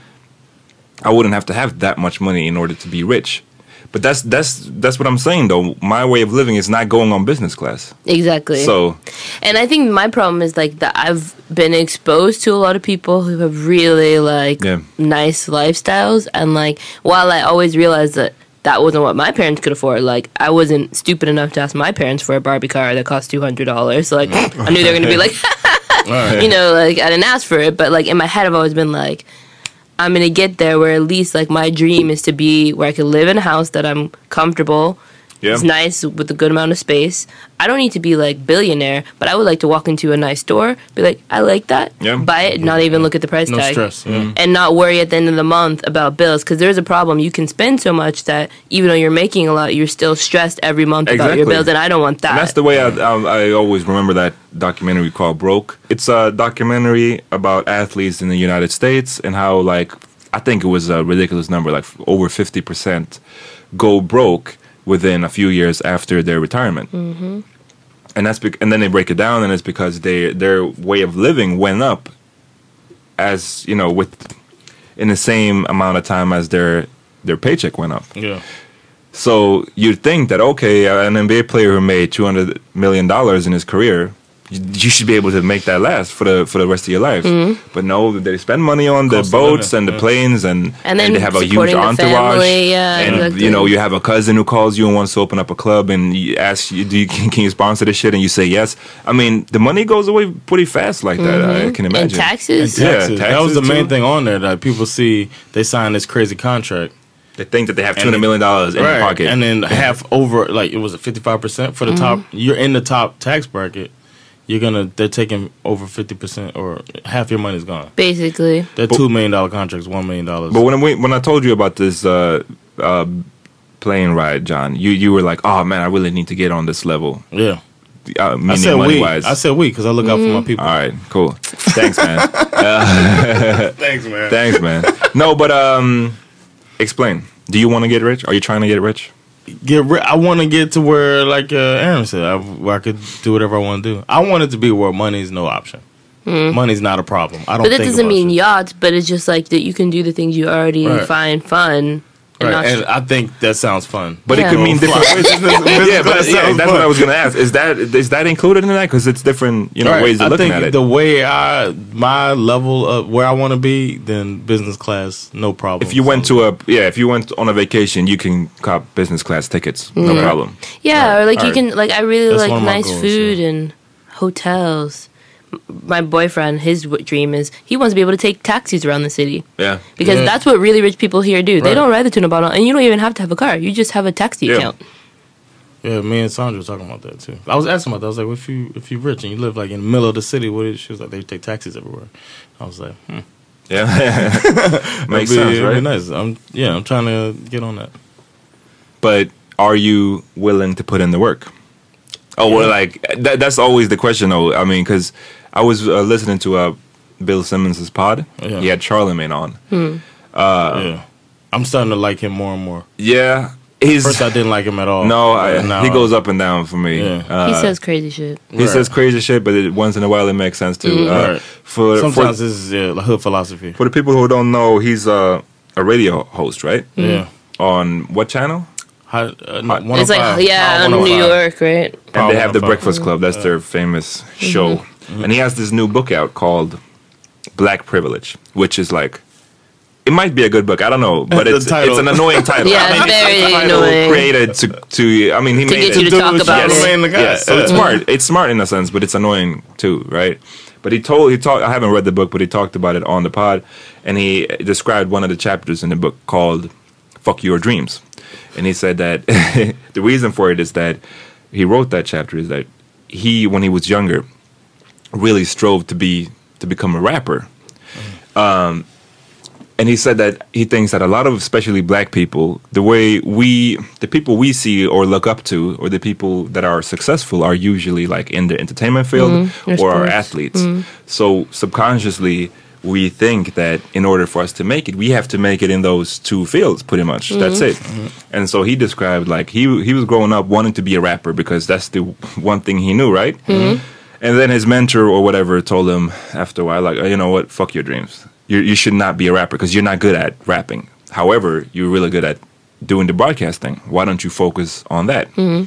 I wouldn't have to have that much money in order to be rich. But that's that's that's what I'm saying though. My way of living is not going on business class. Exactly. So And I think my problem is like that I've been exposed to a lot of people who have really like Yeah. nice lifestyles and like while I always realize that that wasn't what my parents could afford. Like I wasn't stupid enough to ask my parents for a Barbie car that cost two hundred dollars. Like I knew they were gonna be like [laughs] you know, like I didn't ask for it, but like in my head I've always been like I'm gonna get there where at least like my dream is to be where I can live in a house that I'm comfortable. Yeah. It's nice with a good amount of space. I don't need to be like billionaire, but I would like to walk into a nice store, be like, I like that, Yeah. buy it, not even look at the price No tag, stress. Yeah. Mm. and not worry at the end of the month about bills. Because there's a problem. You can spend so much that even though you're making a lot, you're still stressed every month about your Exactly. bills, and I don't want that. And that's the way I, I, I always remember that documentary called Broke. It's a documentary about athletes in the United States and how, like, I think it was a ridiculous number, like over 50% go broke within a few years after their retirement. Mm-hmm. And that's bec- and then they break it down, and it's because they their way of living went up as you know with in the same amount of time as their their paycheck went up. Yeah. So you'd think that okay, an NBA player who made two hundred million dollars in his career, you, you should be able to make that last for the for the rest of your life. Mm-hmm. But no, they spend money on the Cost boats and the yeah. planes, and And then they have a huge entourage. family, yeah, and exactly. you know, you have a cousin who calls you and wants to open up a club, and you ask you, do you can, [laughs] can you sponsor this shit, and you say yes. I mean, the money goes away pretty fast like that. I mm-hmm. can imagine. and taxes. Yeah, Taxes. that was taxes the main too. thing on there that people see. They sign this crazy contract, They think that they have two And- hundred million dollars in their pocket, and then half over. Like it was a fifty five percent for the mm-hmm. top. You're in the top tax bracket. You're gonna. They're taking over fifty percent or half your money's gone. Basically, That two million dollar contracts, one million dollars. But when we, when I told you about this uh, uh, plane ride, Jon, you you were like, "Oh man, I really need to get on this level." yeah, Uh, I said money we. wise. I said we because I look out for my people. All right, cool. [laughs] Thanks, man. [laughs] Thanks, man. Thanks, man. No, but um, explain. Do you want to get rich? Are you trying to get rich? Get ri- I want to get to where, like uh, Erin said, I, where I could do whatever I want to do. I want it to be where money is no option. Money's not a problem. I don't. but that doesn't mean shit. yachts. But it's just like that you can do the things you already Right. find fun Right, not and I think that sounds fun. But Yeah. it could mean different ways. [laughs] Yeah, but class yeah, that's fun. what I was gonna ask. Is that is that included in that? Because it's different, you know, Right. ways of I looking think at it. the way I my level of where I want to be, then business class, no problem. if you went to a yeah, if you went on a vacation, you can cop business class tickets, no mm-hmm. problem. Yeah, or like you Alright. can like I really That's like one of my nice goals, food and hotels. M- My boyfriend, his w- dream is he wants to be able to take taxis around the city Yeah, because Yeah. that's what really rich people here do. They don't ride the tunnelbana, and you don't even have to have a car. You just have a taxi Yeah. account. yeah, me and Sandra were talking about that too. I was asking about that. I was like, if you if you rich and you live like in the middle of the city, what is? She was like, they take taxis everywhere. I was like, hmm. yeah, [laughs] [laughs] makes be- sense, right? Nice. I'm yeah, I'm trying to get on that. But are you willing to put in the work? Oh well, like that, that's always the question, though. I mean, because I was uh, listening to uh, Bill Simmons' pod. Yeah. He had Charlamagne on. Hmm. yeah, I'm starting to like him more and more. Yeah, he's First, I didn't like him at all. no, I, now he goes up and down for me. Yeah. Uh, he says crazy shit. he Right. says crazy shit, but it, once in a while it makes sense too. Uh, Right. For Sometimes for, this is yeah, hood philosophy. for the people who don't know, he's uh, a radio host, right? Yeah. On what channel? How, uh, no, It's like yeah, No, New York, right? And they have the Breakfast Club. That's their famous show. And he has this new book out called Black Privilege, which is like it might be a good book. I don't know, but The it's it's an annoying [laughs] title. Yeah, I mean, it's very a title annoying. Created to to I mean he To made get it you to talk about yes, it. Charlamagne the yes. So it's smart. [laughs] It's smart in a sense, but it's annoying too, right? But he told he talked. I haven't read the book, but he talked about it on the pod, and he described one of the chapters in the book called "Fuck Your Dreams," and he said that [laughs] the reason for it is that he wrote that chapter is that he, when he was younger, really strove to be to become a rapper. Um, and he said that he thinks that a lot of especially black people the way we the people we see or look up to or the people that are successful are usually like in the entertainment field mm-hmm. or or are sports. athletes. Mm-hmm. So subconsciously we think that in order for us to make it we have to make it in those two fields pretty much. Mm-hmm. That's it. And so he described like he he was growing up wanting to be a rapper because that's the one thing he knew right and then his mentor or whatever told him after a while, like, oh, you know what, fuck your dreams. You you should not be a rapper because you're not good at rapping. However, you're really good at doing the broadcasting. Why don't you focus on that? Mm-hmm.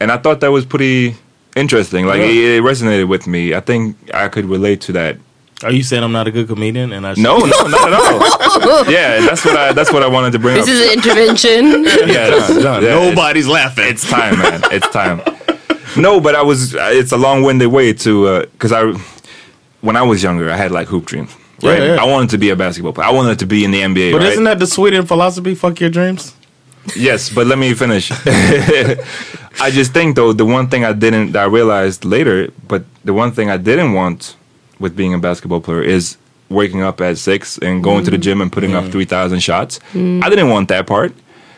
And I thought that was pretty interesting. Like it, it resonated with me. I think I could relate to that. Are you saying I'm not a good comedian? And I should- No, [laughs] no, not at all. yeah, that's what I that's what I wanted to bring up. This up. is an intervention. [laughs] yeah, Jon, Jon, yeah, it's- nobody's laughing. It's time, man. It's time. No, but I was. It's a long-winded way to uh, because I, when I was younger, I had like hoop dreams. Right. Yeah, yeah. I wanted to be a basketball player. I wanted to be in the NBA. But right? isn't that the Sweden philosophy? Fuck your dreams. Yes, but let me finish. [laughs] I just think though the one thing I didn't that I realized later, but the one thing I didn't want with being a basketball player is waking up at six and going to the mm. gym and putting up three thousand shots. Mm. I didn't want that part.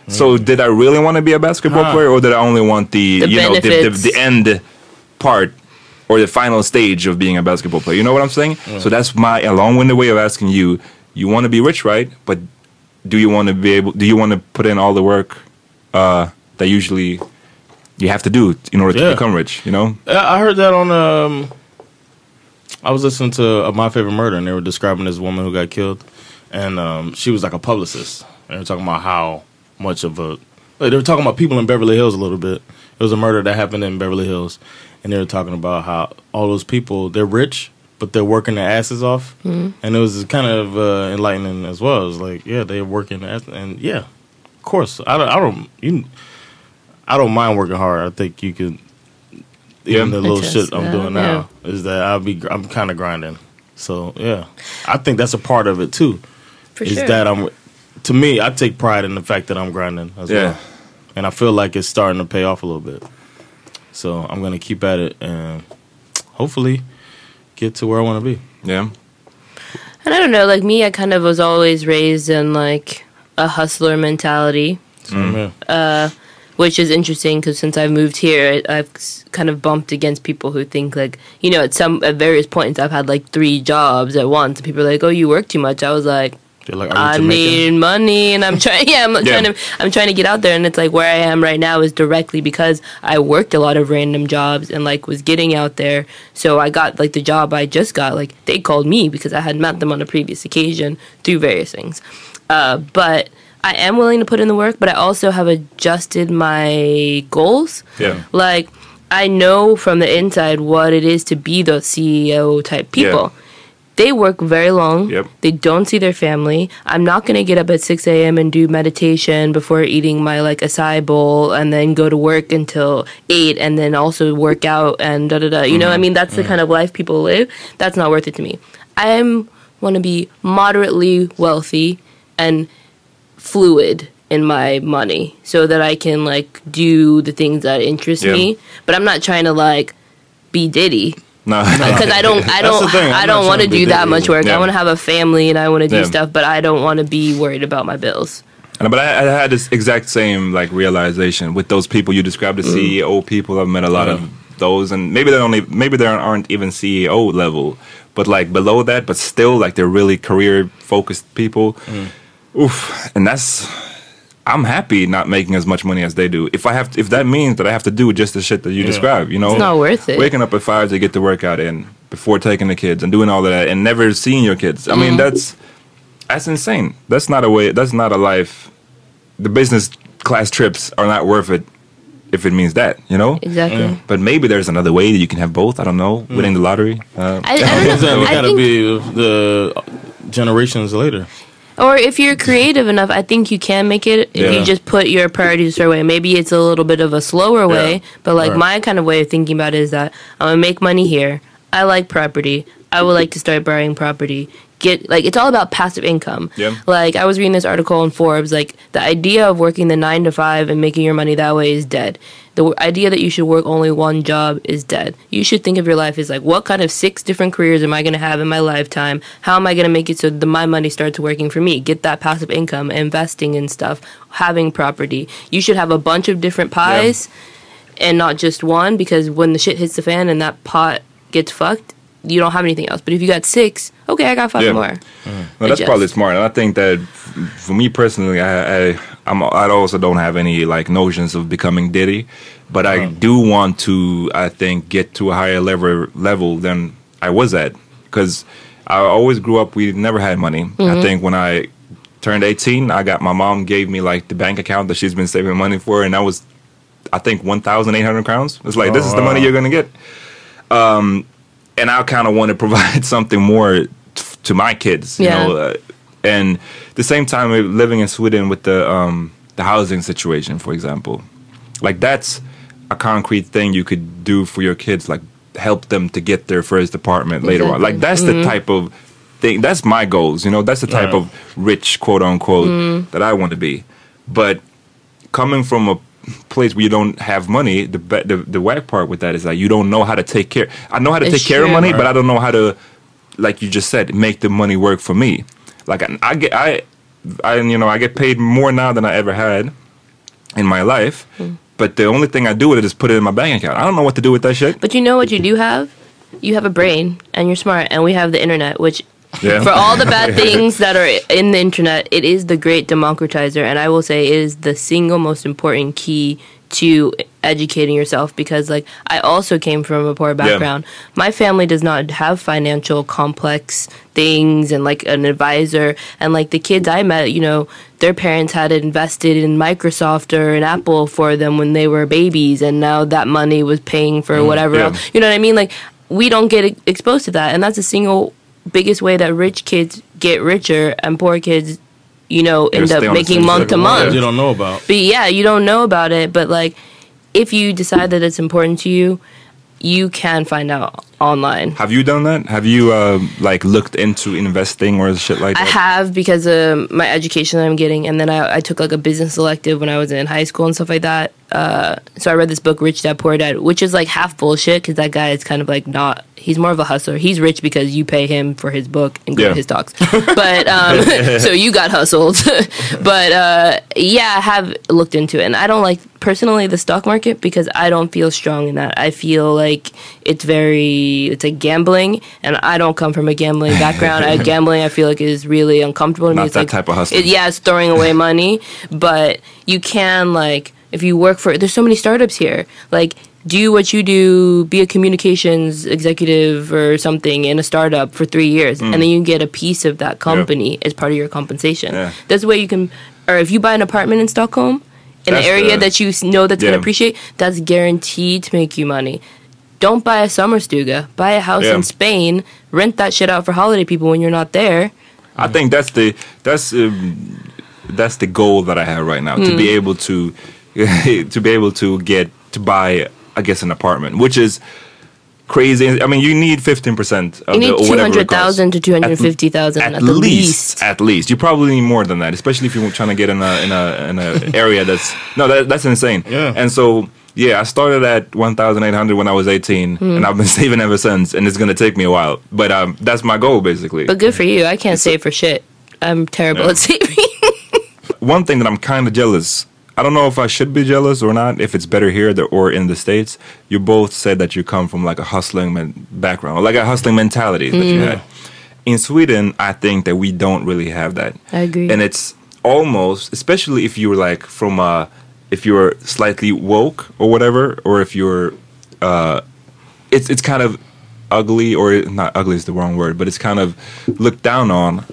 So did I really want to be a basketball Huh. player, or did I only want the, The you know the, the, the end part or the final stage of being a basketball player? You know what I'm saying? So that's my a long-winded way of asking you. You want to be rich, right? But do you want to be able? Do you want to put in all the work uh, that usually you have to do in order Yeah. to become rich? You know? I I heard that on. Um, I was listening to uh, My Favorite Murder, and they were describing this woman who got killed, and um, she was like a publicist. And they were talking about how much of a. Like, they were talking about people in Beverly Hills a little bit. It was a murder that happened in Beverly Hills, and they were talking about how all those people they're rich, but they're working their asses off, and it was kind of uh, enlightening as well. It was like, yeah, they're working, ass, and yeah, of course, I don't, I don't, you, I don't mind working hard. I think you could even the little Attest shit I'm that, doing now is that I'll be I'm kind of grinding. So yeah, I think that's a part of it too. For is sure. that I'm to me I take pride in the fact that I'm grinding as Yeah. well, and I feel like it's starting to pay off a little bit. So I'm gonna keep at it and hopefully get to where I want to be. Yeah. And I don't know, like me, I kind of was always raised in like a hustler mentality, Mm. yeah. uh, which is interesting because since I've moved here, I- I've kind of bumped against people who think like, you know, at some at various points, I've had like three jobs at once. And people are like, "Oh, you work too much." I was like, They're like, I Jamaican? need money, and I'm trying. [laughs] Yeah, I'm Yeah. trying to. I'm trying to get out there, and it's like where I am right now is directly because I worked a lot of random jobs and like was getting out there. So I got like the job I just got. Like they called me because I had met them on a previous occasion through various things. Uh, but I am willing to put in the work, but I also have adjusted my goals. Yeah. Like I know from the inside what it is to be those CEO type people. They work very long. Yep. They don't see their family. I'm not gonna get up at six a.m. and do meditation before eating my like acai bowl, and then go to work until eight, and then also work out and da da da. You know, I mm-hmm. mean, that's the mm-hmm. kind of life people live. That's not worth it to me. I want to be moderately wealthy and fluid in my money so that I can like do the things that interest Yeah. me. But I'm not trying to like be Diddy No, [laughs] because I don't I don't I don't want to trying to be do that much work. Yeah. I want to have a family and I want to do Yeah. stuff, but I don't want to be worried about my bills. And- But I, I had this exact same like realization with those people you described, the mm. CEO people. I've met a lot of mm. those, and maybe they don't maybe they aren't even CEO level, but like below that, but still like they're really career focused people. Mm. Oof, and that's I'm happy not making as much money as they do. If I have, if that means that I have to do just the shit that you describe, you know, It's not worth it. Waking up at five to get the workout in before taking the kids and doing all of that, and never seeing your kids. I Mm-hmm. mean, that's that's insane. That's not a way. That's not a life. The business class trips are not worth it if it means that, you know. Exactly. But maybe there's another way that you can have both. I don't know. Winning the lottery. Uh, I, I don't know. we I gotta think- be the generations later. Or if you're creative enough, I think you can make it if Yeah. you just put your priorities a certain way. Maybe it's a little bit of a slower way, but like Right. my kind of way of thinking about it is that I'm gonna make money here. I like property. I would like to start buying property. Get like it's all about passive income. Yeah. Like I was reading this article in Forbes. Like the idea of working the nine to five and making your money that way is dead. The w- idea that you should work only one job is dead. You should think of your life as like, what kind of six different careers am I going to have in my lifetime? How am I going to make it so that my money starts working for me? Get that passive income, investing in stuff, having property. You should have a bunch of different pies and not just one because when the shit hits the fan and that pot gets fucked, you don't have anything else. But if you got six, okay, I got five Yeah. more. Mm-hmm. No, that's Adjust. probably smart, and I think that for me personally, I, I I'm I also don't have any like notions of becoming Diddy, but I mm-hmm. do want to I think get to a higher level level than I was at because I always grew up. We never had money. I mm-hmm. think when I turned 18, I got my mom gave me like the bank account that she's been saving money for, and that was I think 1,800 crowns. It's like this is the oh, money you're gonna get. Um, and I kind of want to [laughs] provide something more t- to my kids, you Yeah. know. Uh, and the same time, living in Sweden with the um, the housing situation, for example, like that's a concrete thing you could do for your kids, like help them to get their first apartment later on. Like that's the type of thing. That's my goals, you know. That's the type of rich, quote unquote, that I want to be. But coming from a place where you don't have money, the the the whack part with that is that you don't know how to take care. I know how to It's take care of money, but I don't know how to, like you just said, make the money work for me. Like I, I get I, I you know I get paid more now than I ever had in my life. Hmm. But the only thing I do with it is put it in my bank account. I don't know what to do with that shit. But you know what you do have? You have a brain and you're smart, and we have the internet, which Yeah. for all the bad [laughs] things that are in the internet, it is the great democratizer, and I will say it is the single most important key to educating yourself because like I also came from a poor background. My family does not have financial complex things and like an advisor and like the kids I met, you know, their parents had invested in Microsoft or an Apple for them when they were babies and now that money was paying for mm, whatever yeah. else. You know what I mean? Like we don't get exposed to that and that's a single biggest way that rich kids get richer and poor kids you know end up making month to month You don't know about. but yeah, you don't know about it. But like, if you decide that it's important to you, you can find out online. Have you done that? Have you uh, like looked into investing or shit like that? I have because of my education that I'm getting, and then I, I took like a business elective when I was in high school and stuff like that. Uh, so I read this book, Rich Dad Poor Dad, which is like half bullshit because that guy is kind of like not. He's more of a hustler. He's rich because you pay him for his book and go Yeah. to his talks. [laughs] but um, [laughs] so you got hustled. [laughs] but uh, yeah, I have looked into it, and I don't like personally the stock market because I don't feel strong in that. I feel like it's very it's like gambling, and I don't come from a gambling [laughs] background. I, gambling, I feel like is really uncomfortable to me. Not It's that like, type of hustling. It, yeah, it's throwing away [laughs] money, but you can like if you work for. There's so many startups here. Like do what you do, be a communications executive or something in a startup for three years, and then you get a piece of that company as part of your compensation. Mm. Yeah. That's the way you can or if you buy an apartment in Stockholm in That's an area the- that you know that's Yeah. gonna appreciate, that's guaranteed to make you money. Don't buy a summer Stuga. Buy a house Yeah. in Spain. Rent that shit out for holiday people when you're not there. I think that's the that's um, that's the goal that I have right now to be able to [laughs] to be able to get to buy I guess an apartment, which is crazy. I mean, you need fifteen percent of You need the, or two whatever it hundred costs. thousand to two hundred fifty thousand At, at, the least, least. at least, you probably need more than that, especially if you're trying to get in a in a in a [laughs] area that's no, that, that's insane. Yeah. And so, yeah, I started at one thousand eight hundred when I was eighteen, Hmm. and I've been [laughs] saving ever since. And it's gonna take me a while, but um, that's my goal basically. But good for you. I can't save for shit. I'm terrible Yeah. at saving. [laughs] one thing that I'm kind of jealous. I don't know if I should be jealous or not. If it's better here or in the states. You both said that you come from like a hustling men- background, like a hustling mentality that you had. In Sweden, I think that we don't really have that. I agree. And it's almost, especially if you were like from a, if you're slightly woke or whatever, or if you're, uh, it's it's kind of ugly or not ugly is the wrong word, but it's kind of looked down on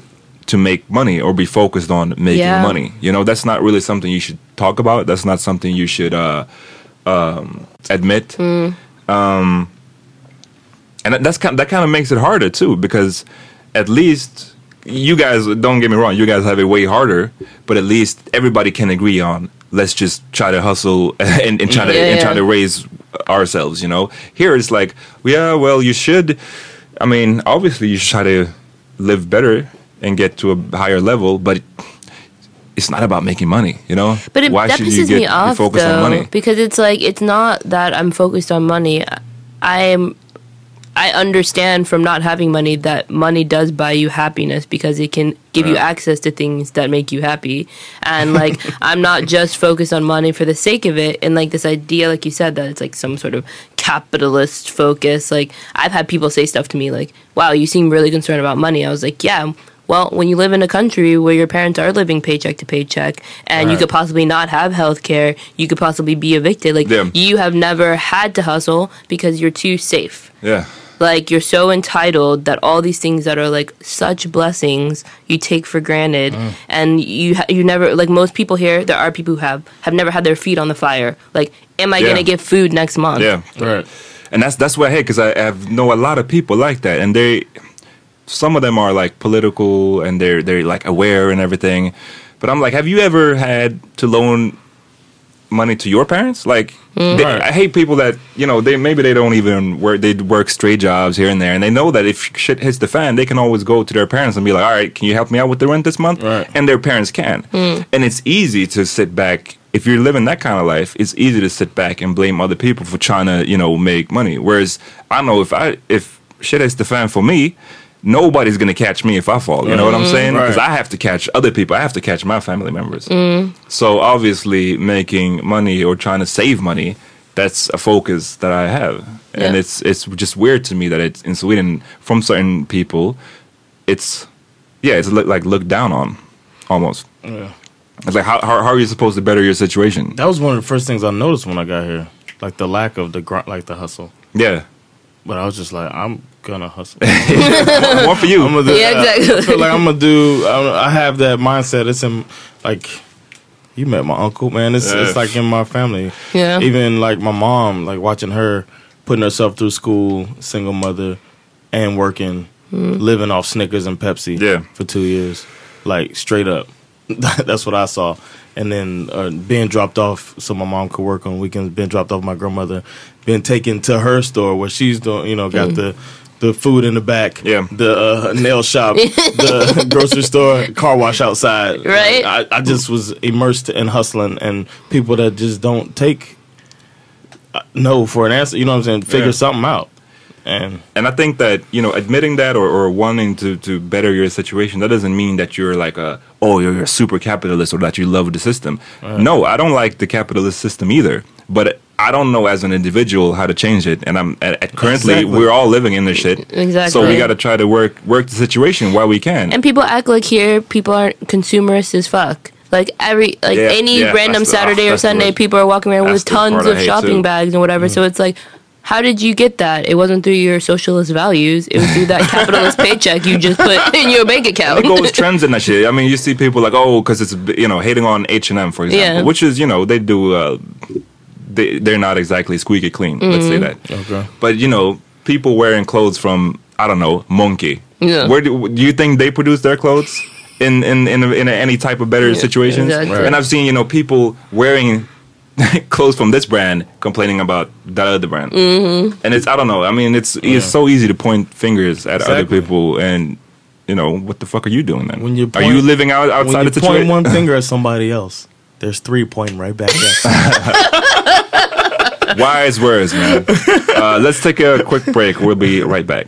to make money or be focused on making Yeah. money. You know, that's not really something you should talk about. That's not something you should uh, um, admit. Um, and that's kind that kind of makes it harder too because at least you guys don't get me wrong you guys have it way harder but at least everybody can agree on let's just try to hustle [laughs] and, and try to Yeah, and try to raise ourselves you know? Here it's like yeah well you should i mean obviously you should try to live better and get to a higher level but it's not about making money you know? But it, why that should you get me off focus though, on money? because it's like it's not that I'm focused on money. I'm I understand from not having money that money does buy you happiness because it can give you access to things that make you happy. And like [laughs] I'm not just focused on money for the sake of it and like this idea like you said that it's like some sort of capitalist focus. Like I've had people say stuff to me like, "Wow, you seem really concerned about money." I was like, "Yeah, well, when you live in a country where your parents are living paycheck to paycheck and you could possibly not have health care, you could possibly be evicted. Like, Yeah. you have never had to hustle because you're too safe. yeah Like, you're so entitled that all these things that are like such blessings you take for granted. Mm. And you, you never, like, most people here, there are people who have, have never had their feet on the fire. Like, am I Yeah. going to get food next month? Yeah, Right. And that's that's what I hate because I have know a lot of people like that, and they, some of them are like political and they're they're like aware and everything, but I'm like, have you ever had to loan money to your parents? Like, mm. they, Right. I hate people that you know they maybe they don't even work they work straight jobs here and there, and they know that if shit hits the fan, they can always go to their parents and be like, all right, can you help me out with the rent this month? Right. And their parents can, mm. and it's easy to sit back. If you're living that kind of life, it's easy to sit back and blame other people for trying to, you know, make money. Whereas I know if I if shit hits the fan for me, nobody's gonna catch me if I fall. You know what I'm mm-hmm. saying? Because Right. I have to catch other people. I have to catch my family members. Mm-hmm. So obviously, making money or trying to save money, that's a focus that I have, and it's it's just weird to me that it's in Sweden from certain people, it's yeah, it's look, like looked down on, almost. Yeah. It's like how, how how are you supposed to better your situation? That was one of the first things I noticed when I got here, like the lack of the grunt, like the hustle. Yeah, But I was just like, I'm gonna hustle. [laughs] more for you. I'm gonna do, Yeah, I- I, exactly. feel like I'm gonna do. I, I have that mindset. It's in like you met my uncle, man. It's Yeah. it's like in my family. Yeah. Even like my mom, like watching her putting herself through school, single mother, and working, hmm. living off Snickers and Pepsi. Yeah. For two years, like straight up. [laughs] That's what I saw. And then uh, being dropped off so my mom could work on weekends. Being dropped off my grandmother. Being taken to her store where she's doing, you know, got the the food in the back. Yeah. The uh, nail shop, the [laughs] grocery store, car wash outside. Right. I, I just was immersed in hustling and people that just don't take uh, no for an answer. You know what I'm saying? Figure Yeah. something out. And and I think that you know admitting that or, or wanting to, to better your situation that doesn't mean that you're like a oh you're a super capitalist or that you love the system. No, I don't like the capitalist system either. But I don't know as an individual how to change it, and I'm at, at currently Exactly. we're all living in this shit. Exactly. So we got to try to work work the situation while we can. And people act like here people aren't consumerist as fuck. Like every like Yeah, any yeah, random that's the- Saturday oh, or Sunday, people are walking around with tons of shopping too. Mm. bags and whatever. So it's like, how did you get that? It wasn't through your socialist values. It was through that capitalist [laughs] paycheck you just put [laughs] in your bank account. it goes [laughs] trends in that shit. I mean, you see people like, oh, because it's you know hating on H and M for example, Yeah. which is you know they do. Uh, they they're not exactly squeaky clean. Let's say that. Okay. But you know, people wearing clothes from I don't know Monki. Yeah. Where do, do you think they produce their clothes? In in in, in any type of better situations, exactly. Right. and I've seen you know people wearing [laughs] clothes from this brand complaining about that other brand, mm-hmm. and it's I don't know. I mean, it's it's so easy to point fingers at other people, and you know what the fuck are you doing then? When you are you living out outside when you the point situation? one [laughs] finger at somebody else, there's three pointing right back at. [laughs] Wise words, man. uh, let's take a quick break. We'll be right back.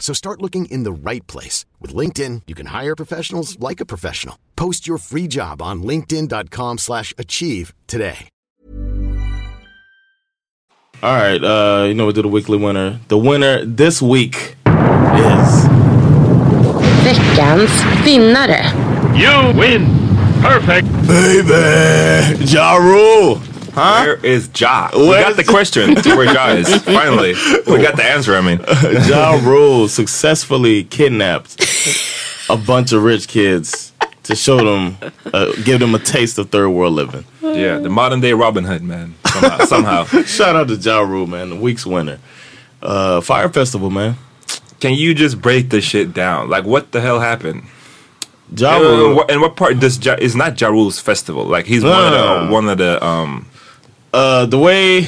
So start looking in the right place. With LinkedIn, you can hire professionals like a professional. Post your free job on linkedin.com slash achieve today. All right, uh, you know we do the weekly winner. The winner this week is Veckans vinnare. You win. Perfect. baby Ja Rule. Huh? Where is Ja? We Where got the question to where Ja is. [laughs] Finally, we got the answer. I mean, [laughs] Ja Rule successfully kidnapped a bunch of rich kids to show them, uh, give them a taste of third world living. yeah, the modern day Robin Hood, man. Somehow, [laughs] somehow. Shout out to Ja Rule, man, the week's winner. Uh, Fyre Festival, man. Can you just break this shit down? Like, what the hell happened? Ja Uh, Rule. what, and what part does ja, is not Ja Rule's festival? Like, he's one of the one of the um. Uh, the way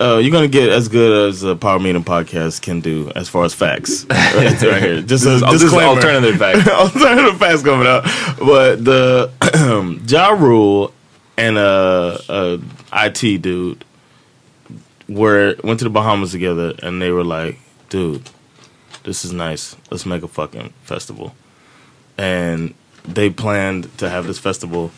uh, you're gonna get as good as a Power Meeting podcast can do as far as facts. [laughs] right, right here, just This is, a this is alternative fact. [laughs] alternative facts coming out. But the [clears throat] Ja Rule and uh, uh, IT dude were went to the Bahamas together, and they were like, "Dude, this is nice. Let's make a fucking festival." And they planned to have this festival.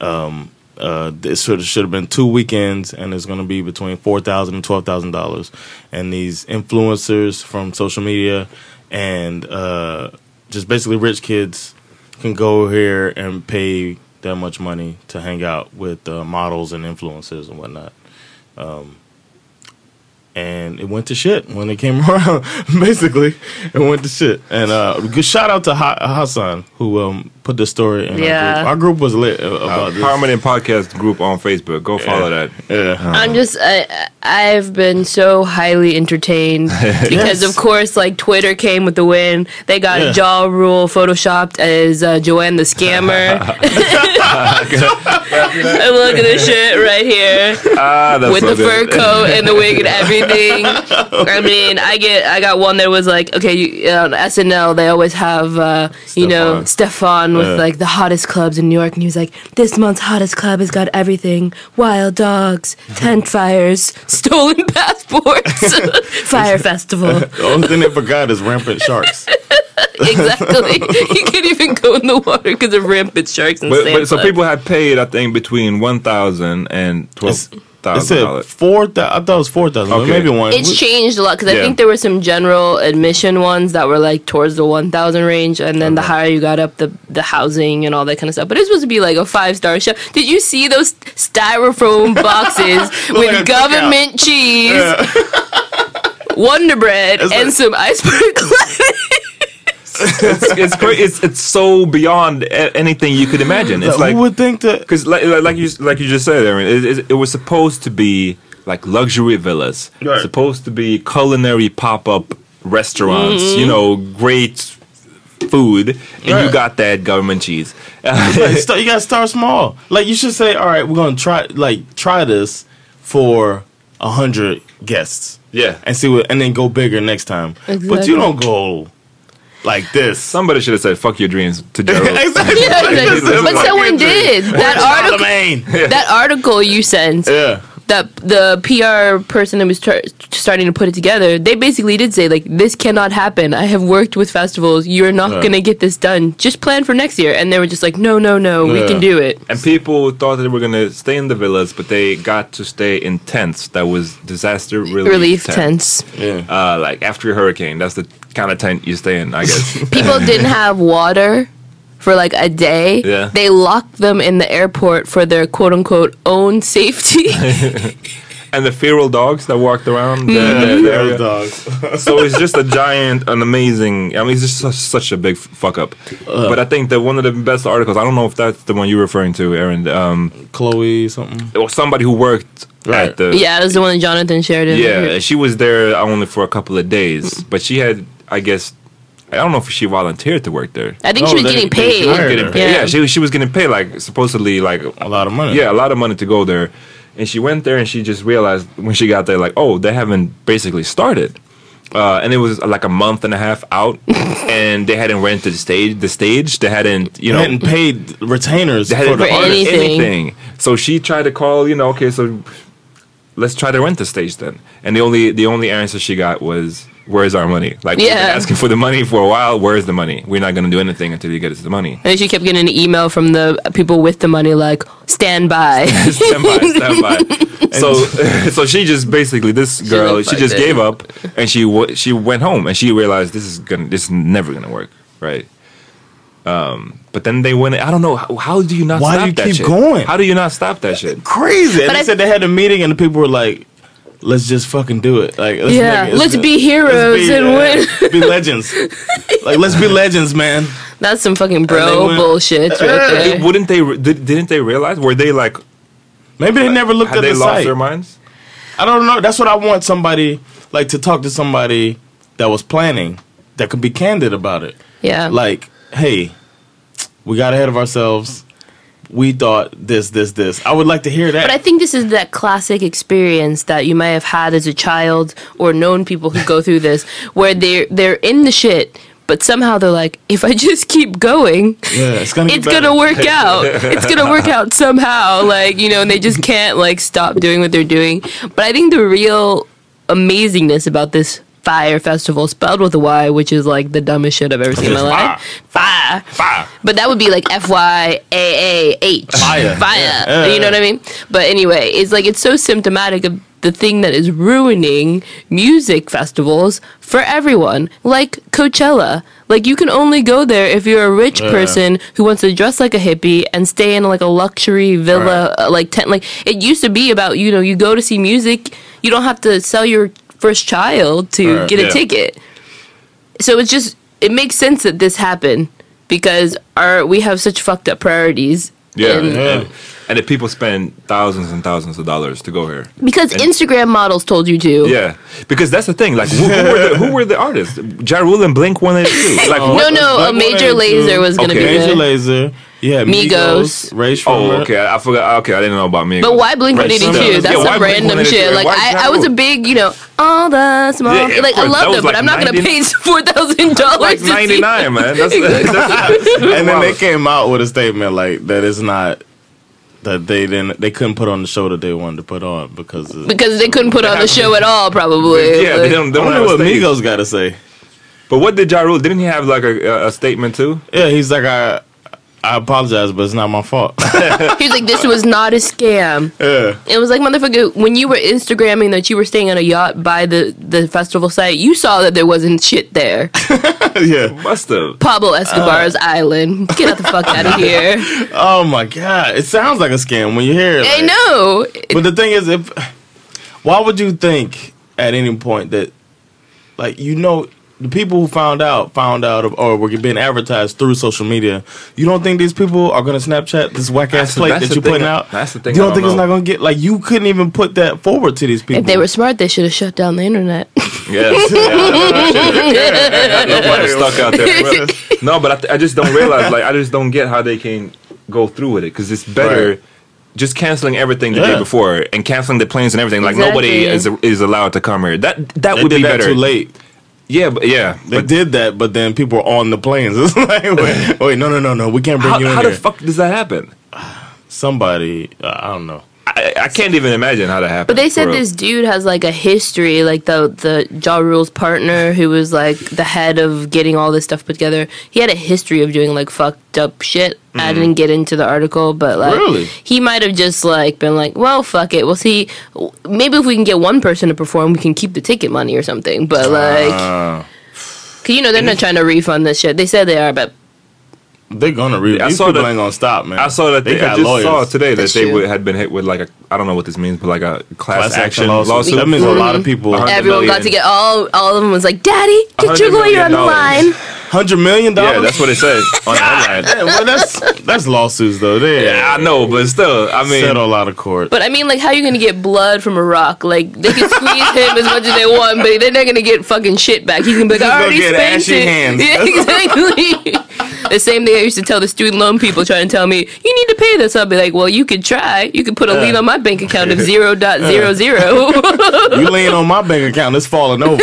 Um, uh, of should have been two weekends, and it's going to be between four thousand and twelve thousand dollars. And these influencers from social media and uh, just basically rich kids can go here and pay that much money to hang out with uh, models and influencers and whatnot. Um, and it went to shit when it came [laughs] around. Basically, it went to shit. And uh, good shout out to ha- Hassan who um, put the story in Yeah. our group. Our group was lit uh, Uh, about this. Harmony Podcast group on Facebook. Go follow that. Yeah. I'm just I I've been so highly entertained [laughs] because Yes. of course like Twitter came with the win. They got Yeah. Ja Rule photoshopped as uh, Joanne the scammer. [laughs] [laughs] and look at this shit right here Ah, that's with so the fur coat and the wig and everything. I mean, I get I got one that was like okay, you, on SNL they always have uh, you know Stefan with Yeah. like the hottest clubs in New York, and he was like, this month's hottest club has got everything: wild dogs, mm-hmm. tent fires, stolen [laughs] passports, [laughs] Fyre Festival. [laughs] The only thing they forgot is rampant sharks. exactly. you can't even go in the water because of rampant sharks and But, but so people had paid, I think, between one thousand and twelve. It's, It said dollars. four. Th- I thought it was four thousand. Okay. Maybe one. It's changed a lot because I think there were some general admission ones that were like towards the 1,000 range, and then the higher you got up, the the housing and all that kind of stuff. But it's supposed to be like a five star show. Did you see those styrofoam [laughs] boxes like a with government cheese, [laughs] Wonder Bread, It's and like- some iceberg [laughs] it's it's, cra- it's it's so beyond a- anything you could imagine. It's Who like would think that? because like, like like you like you just said, Erin, it, it, it was supposed to be like luxury villas, Right. supposed to be culinary pop up restaurants. Mm-hmm. You know, great food, and you got that government cheese. Like, [laughs] start, you gotta start small. Like you should say, all right, we're gonna try like try this for a hundred guests. Yeah. and see what, and then go bigger next time. But you don't go like this. Somebody should have said "fuck your dreams" to [laughs] Ja Rule. exactly. Yeah, Exactly. but someone did. That article, Charlamagne. [laughs] that article you sent, Yeah. that the PR person that was tar- starting to put it together, they basically did say like, "This cannot happen. I have worked with festivals. You're not Yeah. gonna get this done. Just plan for next year." And they were just like, "No, no, no. We can do it." And people thought that they were gonna stay in the villas, but they got to stay in tents. That was disaster relief, Relief tents. tents. Yeah. Uh, like after a hurricane, that's the kind of tent you stay in, I guess. [laughs] People didn't have water for like a day. Yeah. They locked them in the airport for their quote unquote own safety. [laughs] [laughs] and the feral dogs that walked around. the- Mm-hmm. the- the Those area. dogs. so it's just a giant, an amazing. I mean, it's just such, such a big fuck up. but I think that one of the best articles. I don't know if that's the one you're referring to, Erin. Um, Chloe something. it was somebody who worked Right. at the. yeah, it was the one that Jonathan shared. In Yeah, she was there only for a couple of days, but she had, I guess, I don't know if she volunteered to work there. I think No, she was they- getting they paid. hired Getting paid. Yeah. Yeah, she she was getting paid like supposedly like A lot of money. yeah a lot of money to go there, and she went there and she just realized when she got there like oh they haven't basically started. Uh, and it was like a month and a half out, [laughs] and they hadn't rented the stage. The stage they hadn't, you You know, hadn't paid retainers they for hadn't the For artist. anything. anything. So she tried to call, you know, okay, so let's try to rent the stage then. And the only the only answer she got was, "Where's our money?" Like we've been Yeah. asking for the money for a while. Where's the money? We're not going to do anything until you get us the money. And she kept getting an email from the people with the money, like, stand by. [laughs] stand by, stand by. [laughs] So, [laughs] so she just basically this girl. looked She, like just it. gave up, and she w- she went home, and she realized this is gonna this is never gonna work, right? Um, but then they went. I don't know how, how do you not Why do stop you that keep shit? going? How do you not stop that shit? Crazy. And But they I- said they had a meeting and the people were like, let's just fucking do it. Like, let's Yeah, make it- let's be let's heroes and uh, be legends. [laughs] like, let's be legends, man. That's some fucking bro bullshit [laughs] right there. Wouldn't they? Did, didn't they realize? Were they like? Maybe they never looked Had at they the lost site. their minds? I don't know. That's what I want somebody like to talk to somebody that was planning that could be candid about it. Yeah. Like, hey, we got ahead of ourselves. We thought this, this, this. I would like to hear that. But I think this is that classic experience that you may have had as a child or known people who go through this, [laughs] where they're they're in the shit, but somehow they're like, if I just keep going, yeah, it's gonna. it's gonna work [laughs] out. It's gonna work out somehow. Like you know, and they just can't like stop doing what they're doing. But I think the real amazingness about this Fyre Festival, spelled with a Y, which is like the dumbest shit I've ever seen in my life. Fire. Fire. But that would be like F Y A A H. Fire. [laughs] Fire. Yeah. You know what I mean? But anyway, it's like it's so symptomatic of the thing that is ruining music festivals for everyone. Like Coachella. Like you can only go there if you're a rich person who wants to dress like a hippie and stay in like a luxury villa uh, like tent like it used to be about, you know, you go to see music, you don't have to sell your first child to Right. get a Yeah. ticket. So it's just it makes sense that this happened because our we have such fucked up priorities. Yeah, And- and, and the people spend thousands and thousands of dollars to go here. Because And- Instagram models told you to. Yeah, because that's the thing. Like, who, who, were, the, who were the artists? Ja Rule and Blink One Eighty Two. Like, [laughs] No, what- no, a Major Lazer was gonna Okay. be Major there. Lazer. Yeah, Migos. Migos. Ray Oh, okay. I forgot. Okay, I didn't know about me. But why Blink 182? That's yeah, some random shit. Like I, I was a big, you know, all the small. Yeah, of like I course, love that was them, but I'm not gonna pay four thousand dollars. Like ninety nine, man. That's, that's, that's [laughs] [laughs] and then they came out with a statement like that is not that they didn't they couldn't put on the show that they wanted to put on because of, because they couldn't put on the show at all. Probably. Yeah, Like, they don't. They don't wonder what stage. Migos got to say. But what did Ja Rule? Didn't he have like a, a, a statement too? Yeah, he's like I I apologize, but it's not my fault. [laughs] He's like, this was not a scam. yeah. It was like, motherfucker, when you were Instagramming that you were staying on a yacht by the, the festival site, you saw that there wasn't shit there. [laughs] yeah. Must have. Pablo Escobar's uh. island. Get the fuck out of [laughs] here. Oh my god, it sounds like a scam when you hear it. I know. But the thing is, if why would you think at any point that, like, you know, the people who found out found out of, or were being advertised through social media. You don't think these people are going to Snapchat this whack ass plate that you're putting I- out? that's the thing You don't think don't it's know. not going to get like you couldn't even put that forward to these people. If they were smart, they should have shut down the internet. [laughs] Yes. [laughs] [laughs] Nobody stuck out there. No, but I, th- I just don't realize. Like, I just don't get how they can go through with it because it's better. Right. Just canceling everything the Yeah. day before and canceling the planes and everything. Like nobody is is allowed to come here. That that they would be that better. too late. Yeah, but yeah. They but did that, but then people were on the planes. [laughs] It's like, wait, [laughs] wait, no, no, no, no, we can't bring how, you in how here. the fuck does that happen? Somebody, uh, I don't know. I, I can't even imagine how that happened. But they said this dude has like a history, like the the Ja Rule's partner, who was like the head of getting all this stuff put together. He had a history of doing like fucked up shit. I didn't get into the article, but like Really? he might have just like been like, well, fuck it, we'll see. Maybe if we can get one person to perform, we can keep the ticket money or something. But like, Uh, cause you know they're not trying to refund this shit. They said they are, but they're gonna read. I These saw people that- ain't gonna stop, man. I saw that they, I got just lawyers. saw today that That's they would, had been hit with like a I don't know what this means, but like a class, Class action, action lawsuit. lawsuit. That means a lot of people. Uh-huh. everyone got to get all all of them was like, Daddy, get $100 your lawyer on the line. Hundred million dollars. Yeah, that's what it said on the headline. Yeah, well, that's that's lawsuits though. They Yeah, I know, but still, I mean, settle out of court. But I mean, like, how you gonna get blood from a rock? Like, they can squeeze [laughs] him as much as they want, but they're not gonna get fucking shit back. He's gonna be like, He's I already get spent ashy it. hands. [laughs] Yeah, exactly. The same thing I used to tell the student loan people trying to tell me, you need to pay this. I'll be like, well, you could try. You could put a lien on my bank account of [laughs] zero dot zero zero. [laughs] you lean on my bank account, it's falling over. [laughs]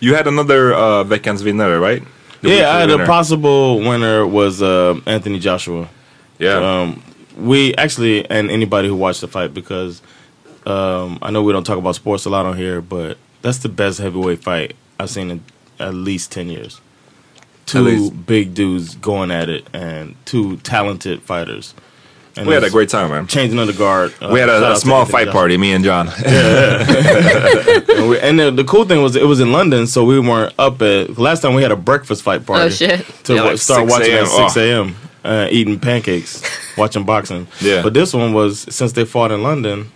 you had another uh, veckans vinnare, right? The yeah, weekly I had a possible winner was uh, Anthony Joshua. Yeah, Um, we actually, and anybody who watched the fight, because um, I know we don't talk about sports a lot on here, but that's the best heavyweight fight I've seen in at least 10 years. Two big dudes going at it, and two talented fighters. And we had a great time, man. Changing of the guard. Uh, We had a, a small fight Joshua. party, me and Jon. [laughs] [laughs] And, we, and the, the cool thing was it was in London, so we weren't up at. Last time we had a breakfast fight party. Oh, shit. To Yeah, like start watching at 6 a.m. Uh, eating pancakes, watching boxing. Yeah. But this one was since they fought in London,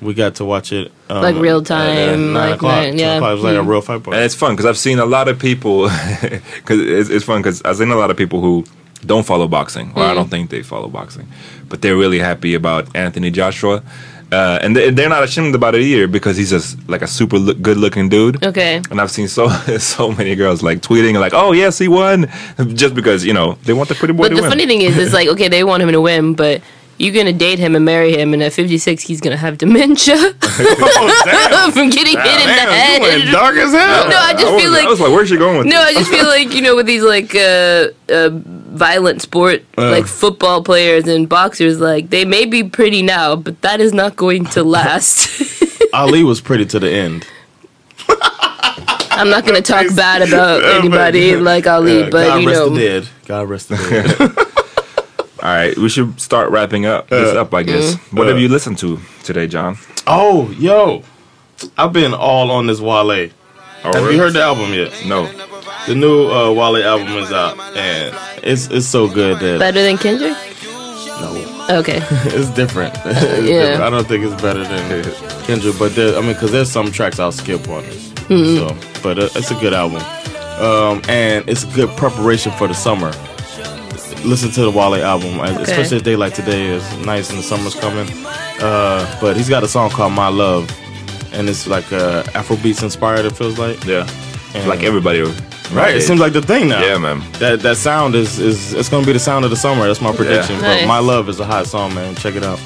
we got to watch it um, Like real at, uh, time, nine like o'clock. nine- yeah. o'clock. It was like a Hmm. real fight party. And it's fun because I've seen a lot of people. [laughs] Because it's, it's fun because I've seen a lot of people who don't follow boxing, or I don't think they follow boxing, but they're really happy about Anthony Joshua, uh, and they, they're not ashamed about it either because he's just like a super look, good-looking dude. okay. And I've seen so [laughs] so many girls like tweeting like, "Oh yes, he won," [laughs] just because you know they want the pretty boy But to the win. funny thing is, it's like, okay, they want him to win, but you're gonna date him and marry him, and at 56, he's gonna have dementia [laughs] oh, [laughs] from getting hit in the head. you went dark as hell. No, I just was, feel like I was like, "Where's she going with?" No, this? I just feel like you know with these like uh, uh, violent sport Uh. like football players and boxers, like they may be pretty now, but that is not going to [laughs] last. Ali was pretty to the end. I'm not going to talk bad about anybody like Ali, Yeah, but God you rest know, the dead. God rest the dead. All right, we should start wrapping up this Uh, up, I guess. what uh. have you listened to today, Jon? oh, yo, I've been all on this Wale. Oh, Have really? you heard the album yet? No. The new uh, Wale album is out, and it's it's so good that better than Kendrick. no, Okay, [laughs] it's different. [laughs] It's Yeah. different. I don't think it's better than Kendrick, but there, I mean, because there's some tracks I'll skip on this. Mm-hmm. So, but uh, it's a good album, um, and it's a good preparation for the summer. Listen to the Wale album, uh, especially a day like today is nice and the summer's coming. Uh, but he's got a song called "My Love," and it's like uh, Afrobeats inspired. It feels like, Yeah. And- like everybody. right? It seems like the thing now. Yeah, man. That that sound is is it's gonna be the sound of the summer. That's my prediction. But Nice. my love is a hot song, man. Check it out.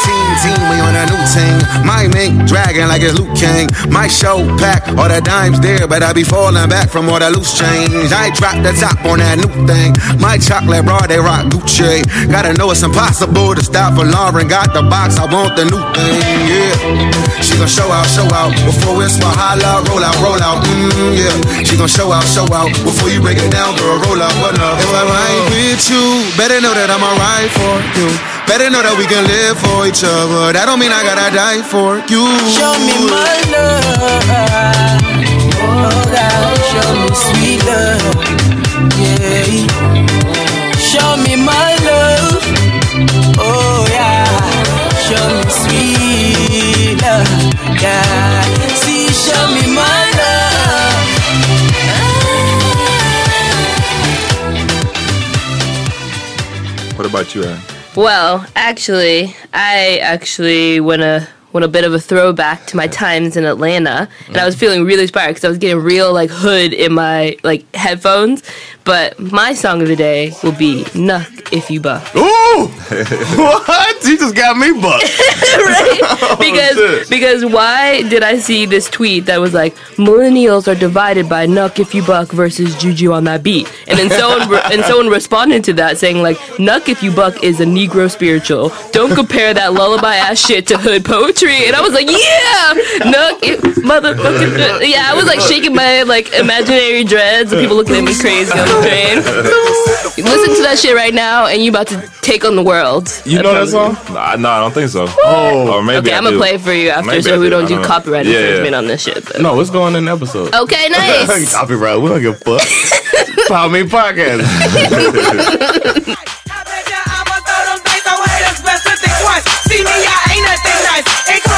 Team, we on a new team. My mink dragging like it's Luke King. My show pack, all the dimes there, but I be falling back from all the loose change. I drop the top on that new thing. My chocolate bra, they rock Gucci. Gotta know it's impossible to stop for Lauren. Got the box, I want the new thing, yeah. She gon' show out, show out before it's my holla, roll out, roll out, mm, yeah. She gon' show out, show out before you break it down, girl, roll out, what up? If I ride with you, better know that I'ma ride for you. Better know that we can live for each other. That don't mean I gotta die for you. Show me my love. Oh God, show me sweet love. Yeah. Show me my love. Oh yeah. Show me sweet love. Yeah. See, show me my love. What about you, Erin? Well, actually, I actually went a went a bit of a throwback to my times in Atlanta, and I was mm-hmm. feeling really inspired because I was getting real like hood in my like headphones. But my song of the day will be "Knuck If You Buck." Ooh! [laughs] what? He just got me bucked. [laughs] right? [laughs] Oh, because shit. because why did I see this tweet that was like millennials are divided by Knuck if you buck versus Juju on that beat, and then someone re- and someone responded to that saying like Knuck if you buck is a Negro spiritual. Don't compare that lullaby ass shit to hood poetry. And I was like, yeah, Knuck if motherfucking yeah. I was like shaking my like imaginary dreads, and people looking at me crazy on the train. Listen to that shit right now, and you about to take on the world. You know that song? Nah, no, I don't think so. Oh, or maybe okay, I I'm gonna play it for you after, Maybe I so we do. don't I do know. copyright Yeah, infringement yeah. on this shit. But. No, it's going in the episode. Okay, [laughs] nice. Copyright. We don't give a fuck. Power Me Podcast. [laughs] See me, I ain't nothing nice.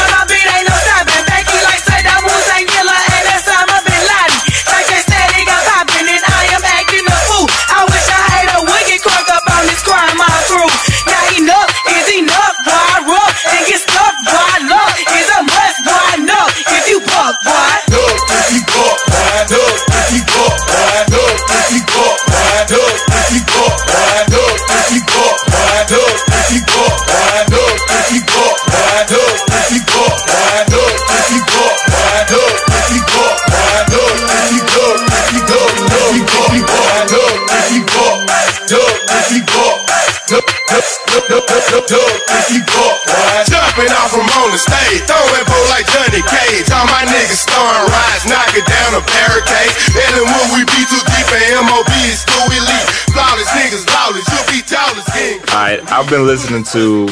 Been listening to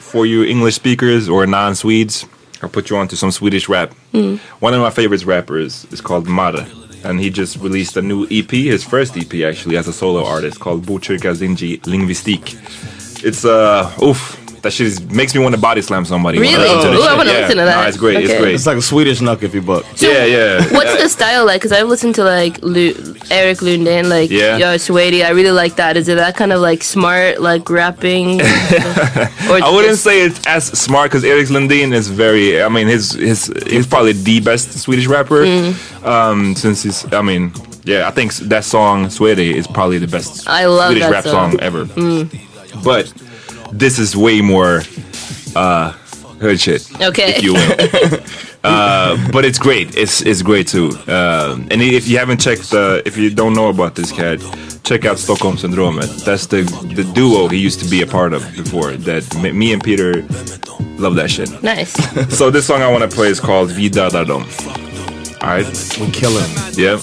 for you English speakers or non-Swedes. I'll put you on to some Swedish rap. Mm. One of my favorites rappers is called Mara, and he just released a new EP, his first EP actually, as a solo artist called Botkyrka Zinji Lingvistik. It's uh, oof, that shit is, makes me want to body slam somebody. when I Really? listen to Ooh, I wanna yeah. listen to that. Nah, it's great. It's great. It's like a Swedish knuck if you buck. yeah, yeah. What's the style like? Because I've listened to like Lu- Erik Lundin, like Yeah. Yo Swady. I really like that. Is it that kind of like smart, like rapping? [laughs] or I wouldn't say it's as smart because Erik Lundin is very. I mean, his his he's probably the best Swedish rapper. Mm. Um, since he's, I mean, yeah, I think that song "Swede" is probably the best I love Swedish rap song. song, ever. Mm. But this is way more uh, hood shit. Okay. if you will. [laughs] uh, but it's great. It's it's great too. Um, and if you haven't checked, uh, if you don't know about this cat, check out Stockholm Syndrome. That's the the duo he used to be a part of before. That me, and Peter love that shit. Nice. [laughs] so this song I want to play is called Vi dödar dem. Alright? We kill him. Yeah.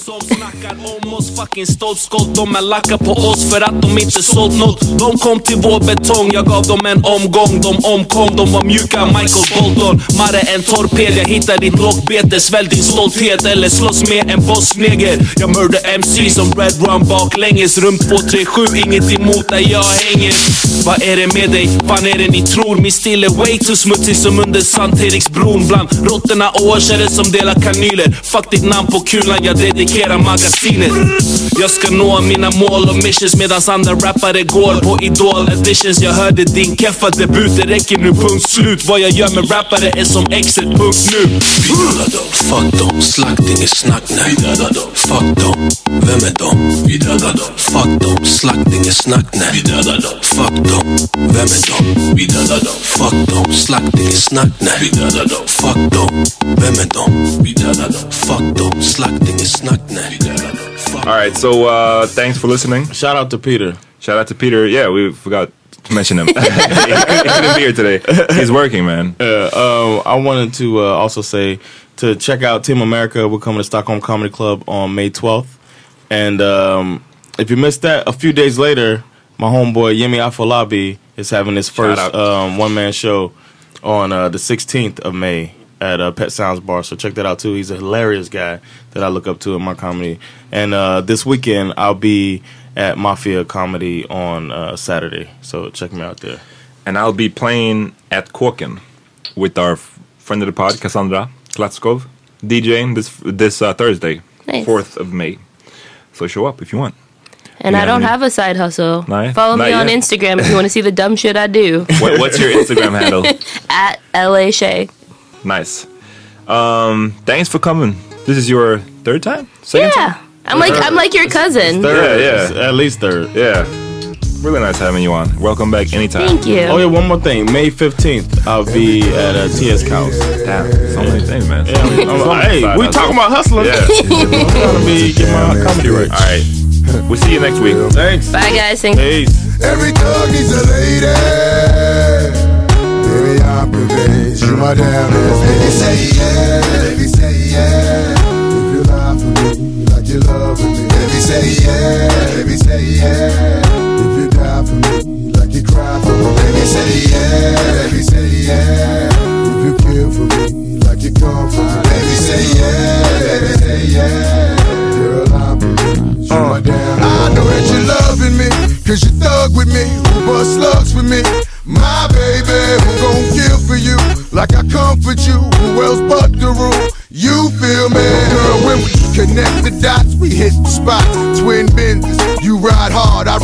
oss fucking stolpskott De är lacka på oss för att de inte sålt något De kom till vår betong, jag gav dem en omgång De omkom, de var mjuka, Michael Bolton Marre en torped, jag hittar ditt lockbete Svälj din stolthet eller slåss med en bossneger Jag mördar MC som Red Rum baklänges Rum 237, inget emot där jag hänger Vad är det med dig? Fan är det ni tror? Min stil är way too smutsig som under Sankt Eriksbron Bland råttorna och årsare som delar kanyler Fuck ditt namn på kulan, jag dedikerar magasinet. Jag ska nå mina mål och missions medans andra rappare går på idol editions Jag hörde din keffa debut, det räcker nu, punkt slut. Vad jag gör med rappare är som exet, punkt nu. Vi dödar dem, fuck dem, slakt inget snack. Nej. Vi dödar dem, fuck dem, vem är dom? Vi dödar dem, fuck dem, slakt inget snack. Nej. Vi dödar dem, fuck dem, vem är dom? Vi dödar dem, fuck dem, slakting är snack. Nej. Fuck dem, vem är dom? Fuck dem, slakting är snack nej. All right, so uh, thanks for listening. Shout out to Peter. Shout out to Peter. Yeah, we forgot to mention him. [laughs] he couldn't be here today. He's working, man. Yeah, um, I wanted to uh, also say to check out Team America. We're coming to Stockholm Comedy Club on May 12th. And um, if you missed that, a few days later, my homeboy Yemi Afolabi is having his first um, one man show on uh, the 16th of May at uh, Pet Sounds Bar. So check that out too. He's a hilarious guy that I look up to in my comedy. And uh, this weekend, I'll be at Mafia Comedy on uh, Saturday. So check me out there. And I'll be playing at Kåken with our friend of the pod, Cassandra Klatskov, DJing this this uh, Thursday, Nice. 4th of May. So show up if you want. And You I don't have a side hustle. No? Follow me Not on yet. Instagram if you want to see the dumb shit I do. [laughs] What, what's your Instagram handle? [laughs] At LA Shay. Nice. Um, thanks for coming. This is your third time? Second Yeah. time? I'm like I'm like your cousin. Third, Yeah, yeah. At least third. Yeah. Really nice having you on. Welcome back anytime. Thank you. Oh yeah, one more thing. May fifteenth, I'll be at uh, TS House. Damn, so many things, man. Yeah, I'm- I'm- hey, we talking about hustling. Yeah. [laughs] I'm trying to be get my comedy right. All right. We'll see you next week. Thanks. Bye guys. Thank Peace. Every thug needs a lady. Baby, I'm convinced you my damn ass. Baby, say yeah. Baby, say yeah. If you lie for me like you love me. Baby, say yeah. Baby, say yeah. If you die for me like you cry for me. Baby, say yeah. Baby, say yeah. If you kill for me like you come for me. Baby, say yeah. Baby, say yeah. Girl, I'm convinced you my damn I know that you're loving me,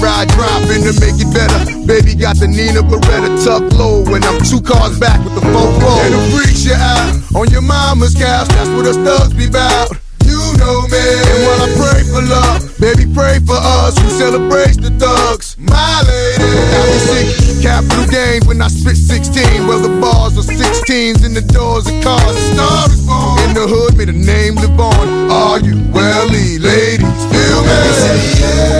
ride dropping to make it better. Baby got the Nina Beretta tucked low, when I'm two cars back with the four four. And the freaks you out on your mama's couch, that's what us thugs be bout. You know me. And while I pray for love, baby, pray for us who celebrates the thugs. My lady. I be sick, capital gains when I spit 16. Well, the bars are 16s and the doors are cars. The star is born. In the hood, may the name live on. Are you welly, ladies? Feel me?